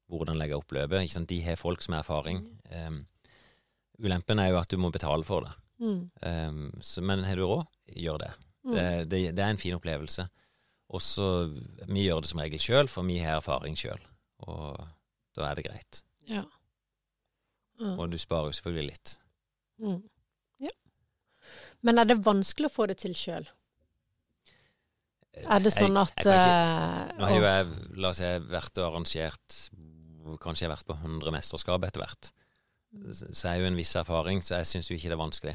Hvordan legger jeg opp løpet? De har folk som har erfaring. Eh, ulempen er jo at du må betale for det. Mm. Eh, så, men har du råd, gjør det. Det, det. det er en fin opplevelse. Og så Vi gjør det som regel sjøl, for vi har erfaring sjøl. Og da er det greit. Ja. Mm. Og du sparer jo selvfølgelig litt. Mm. Ja. Men er det vanskelig å få det til sjøl? Er det sånn at jeg, jeg ikke, eh, Nå har jo jeg, la oss si, vært og arrangert Kanskje jeg har vært på 100 mesterskap etter hvert. Så så jeg har jo en viss erfaring, så jeg syns jo ikke det er vanskelig.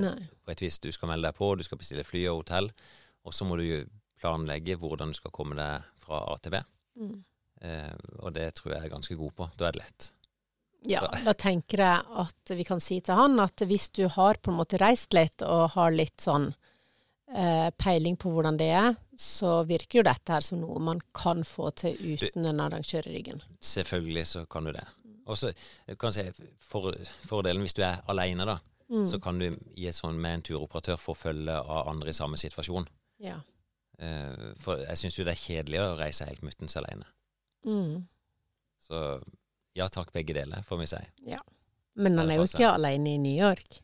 Nei. På et vis, Du skal melde deg på, du skal bestille fly og hotell, og så må du jo planlegge hvordan du skal komme deg fra A til B. Mm. Eh, og det tror jeg er ganske god på. Da er det lett. Ja, da tenker jeg at vi kan si til han at hvis du har på en måte reist litt og har litt sånn eh, peiling på hvordan det er, så virker jo dette her som noe man kan få til uten en arrangør i ryggen. Selvfølgelig så kan du det. Og så jeg kan si for, fordelen hvis du er alene, da, Mm. så kan du i et sånn med en turoperatør få følge av andre i samme situasjon. Ja. Eh, for jeg syns jo det er kjedelig å reise helt muttens alene. Mm. Så ja takk, begge deler, får vi si. ja. Men han er jo ikke alene i New York.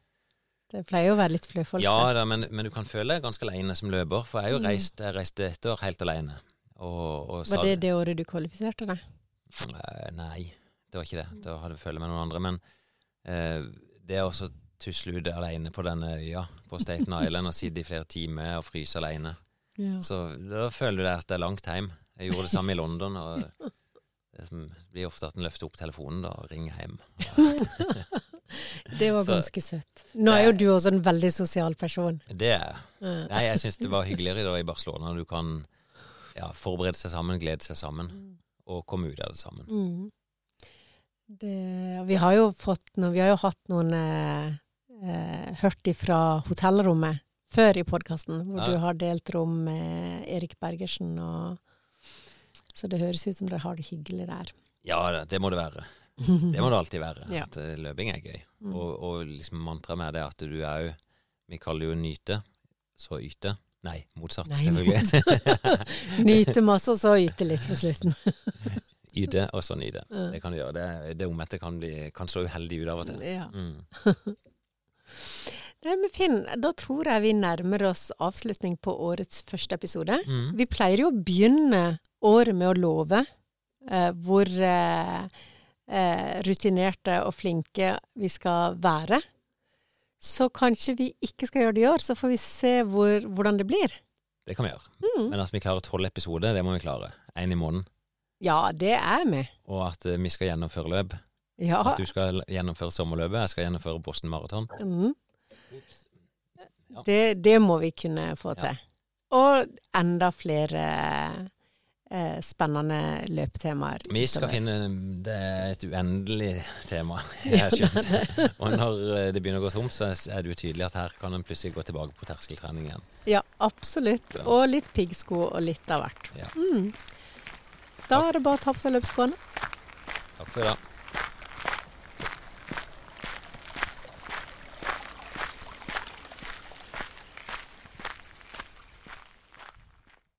Det pleier jo å være litt flere folk Ja da, men, men du kan føle deg ganske alene som løper, for jeg jo Mm. reist, jeg reiste et år helt alene. Og, og Var det det året du kvalifiserte deg? Eh, Nei, det var ikke det. Da hadde jeg følge med noen andre. Men eh, det å også tusle ut alene på denne øya på Staten Island og sitte i flere timer og fryse alene, Ja. så da føler du deg at det er langt hjem. Jeg gjorde det samme i London. og det som blir ofte at en løfter opp telefonen da, og ringer hjem. Det var Så- ganske søtt. Nå er jo du også en veldig sosial person. Det er. Nei, jeg syns det var hyggeligere da i Barcelona. Du kan ja, forberede seg sammen, glede seg sammen, og komme ut av det sammen. Mm. Det, vi har jo fått vi har jo hatt noen eh, eh, hørt ifra hotellrommet før i podkasten, hvor Ja. du har delt rom med Erik Bergersen og Så det høres ut som dere har det hyggelig der. Ja, det- må det være. Det må det alltid være. Ja. At eh, løping er gøy. Mm. Og, og liksom mantraet med det er at du er jo Vi kaller det jo nyte, så yte. Nei, motsatt, Nei, selvfølgelig. Nyte masse, og så yte litt på slutten. yte, og så nyte. Det kan du gjøre. Det, det omvendte kan, bli- kan så uheldig ut av og til. Ja. Mm. Nei, men Finn, da tror jeg vi nærmer oss avslutning på årets første episode. Mm. Vi pleier jo å begynne året med å love eh, hvor eh, eh, rutinerte og flinke vi skal være. Så kanskje vi ikke skal gjøre det i år, så får vi se hvor, hvordan det blir. Det kan vi gjøre. Mm. Men at vi klarer tolv episoder, det må vi klare. Én i måneden. Ja, det er vi. Og at eh, vi skal gjennomføre løp. Ja. At du skal gjennomføre sommerløpet, jeg skal gjennomføre Boston Marathon. Mm. Det, det må vi kunne få til. Og enda flere eh, spennende løpetemaer. Vi skal utover. finne Det er et uendelig tema, jeg har Ja, skjønt. det det. Og når eh, det begynner å gå tomt, så er det jo tydelig at her kan en plutselig gå tilbake på terskeltrening igjen. Ja, absolutt. Og litt piggsko og litt av hvert. Ja. Mm. Da er det bare å ta på seg løpeskoene. Takk for i dag.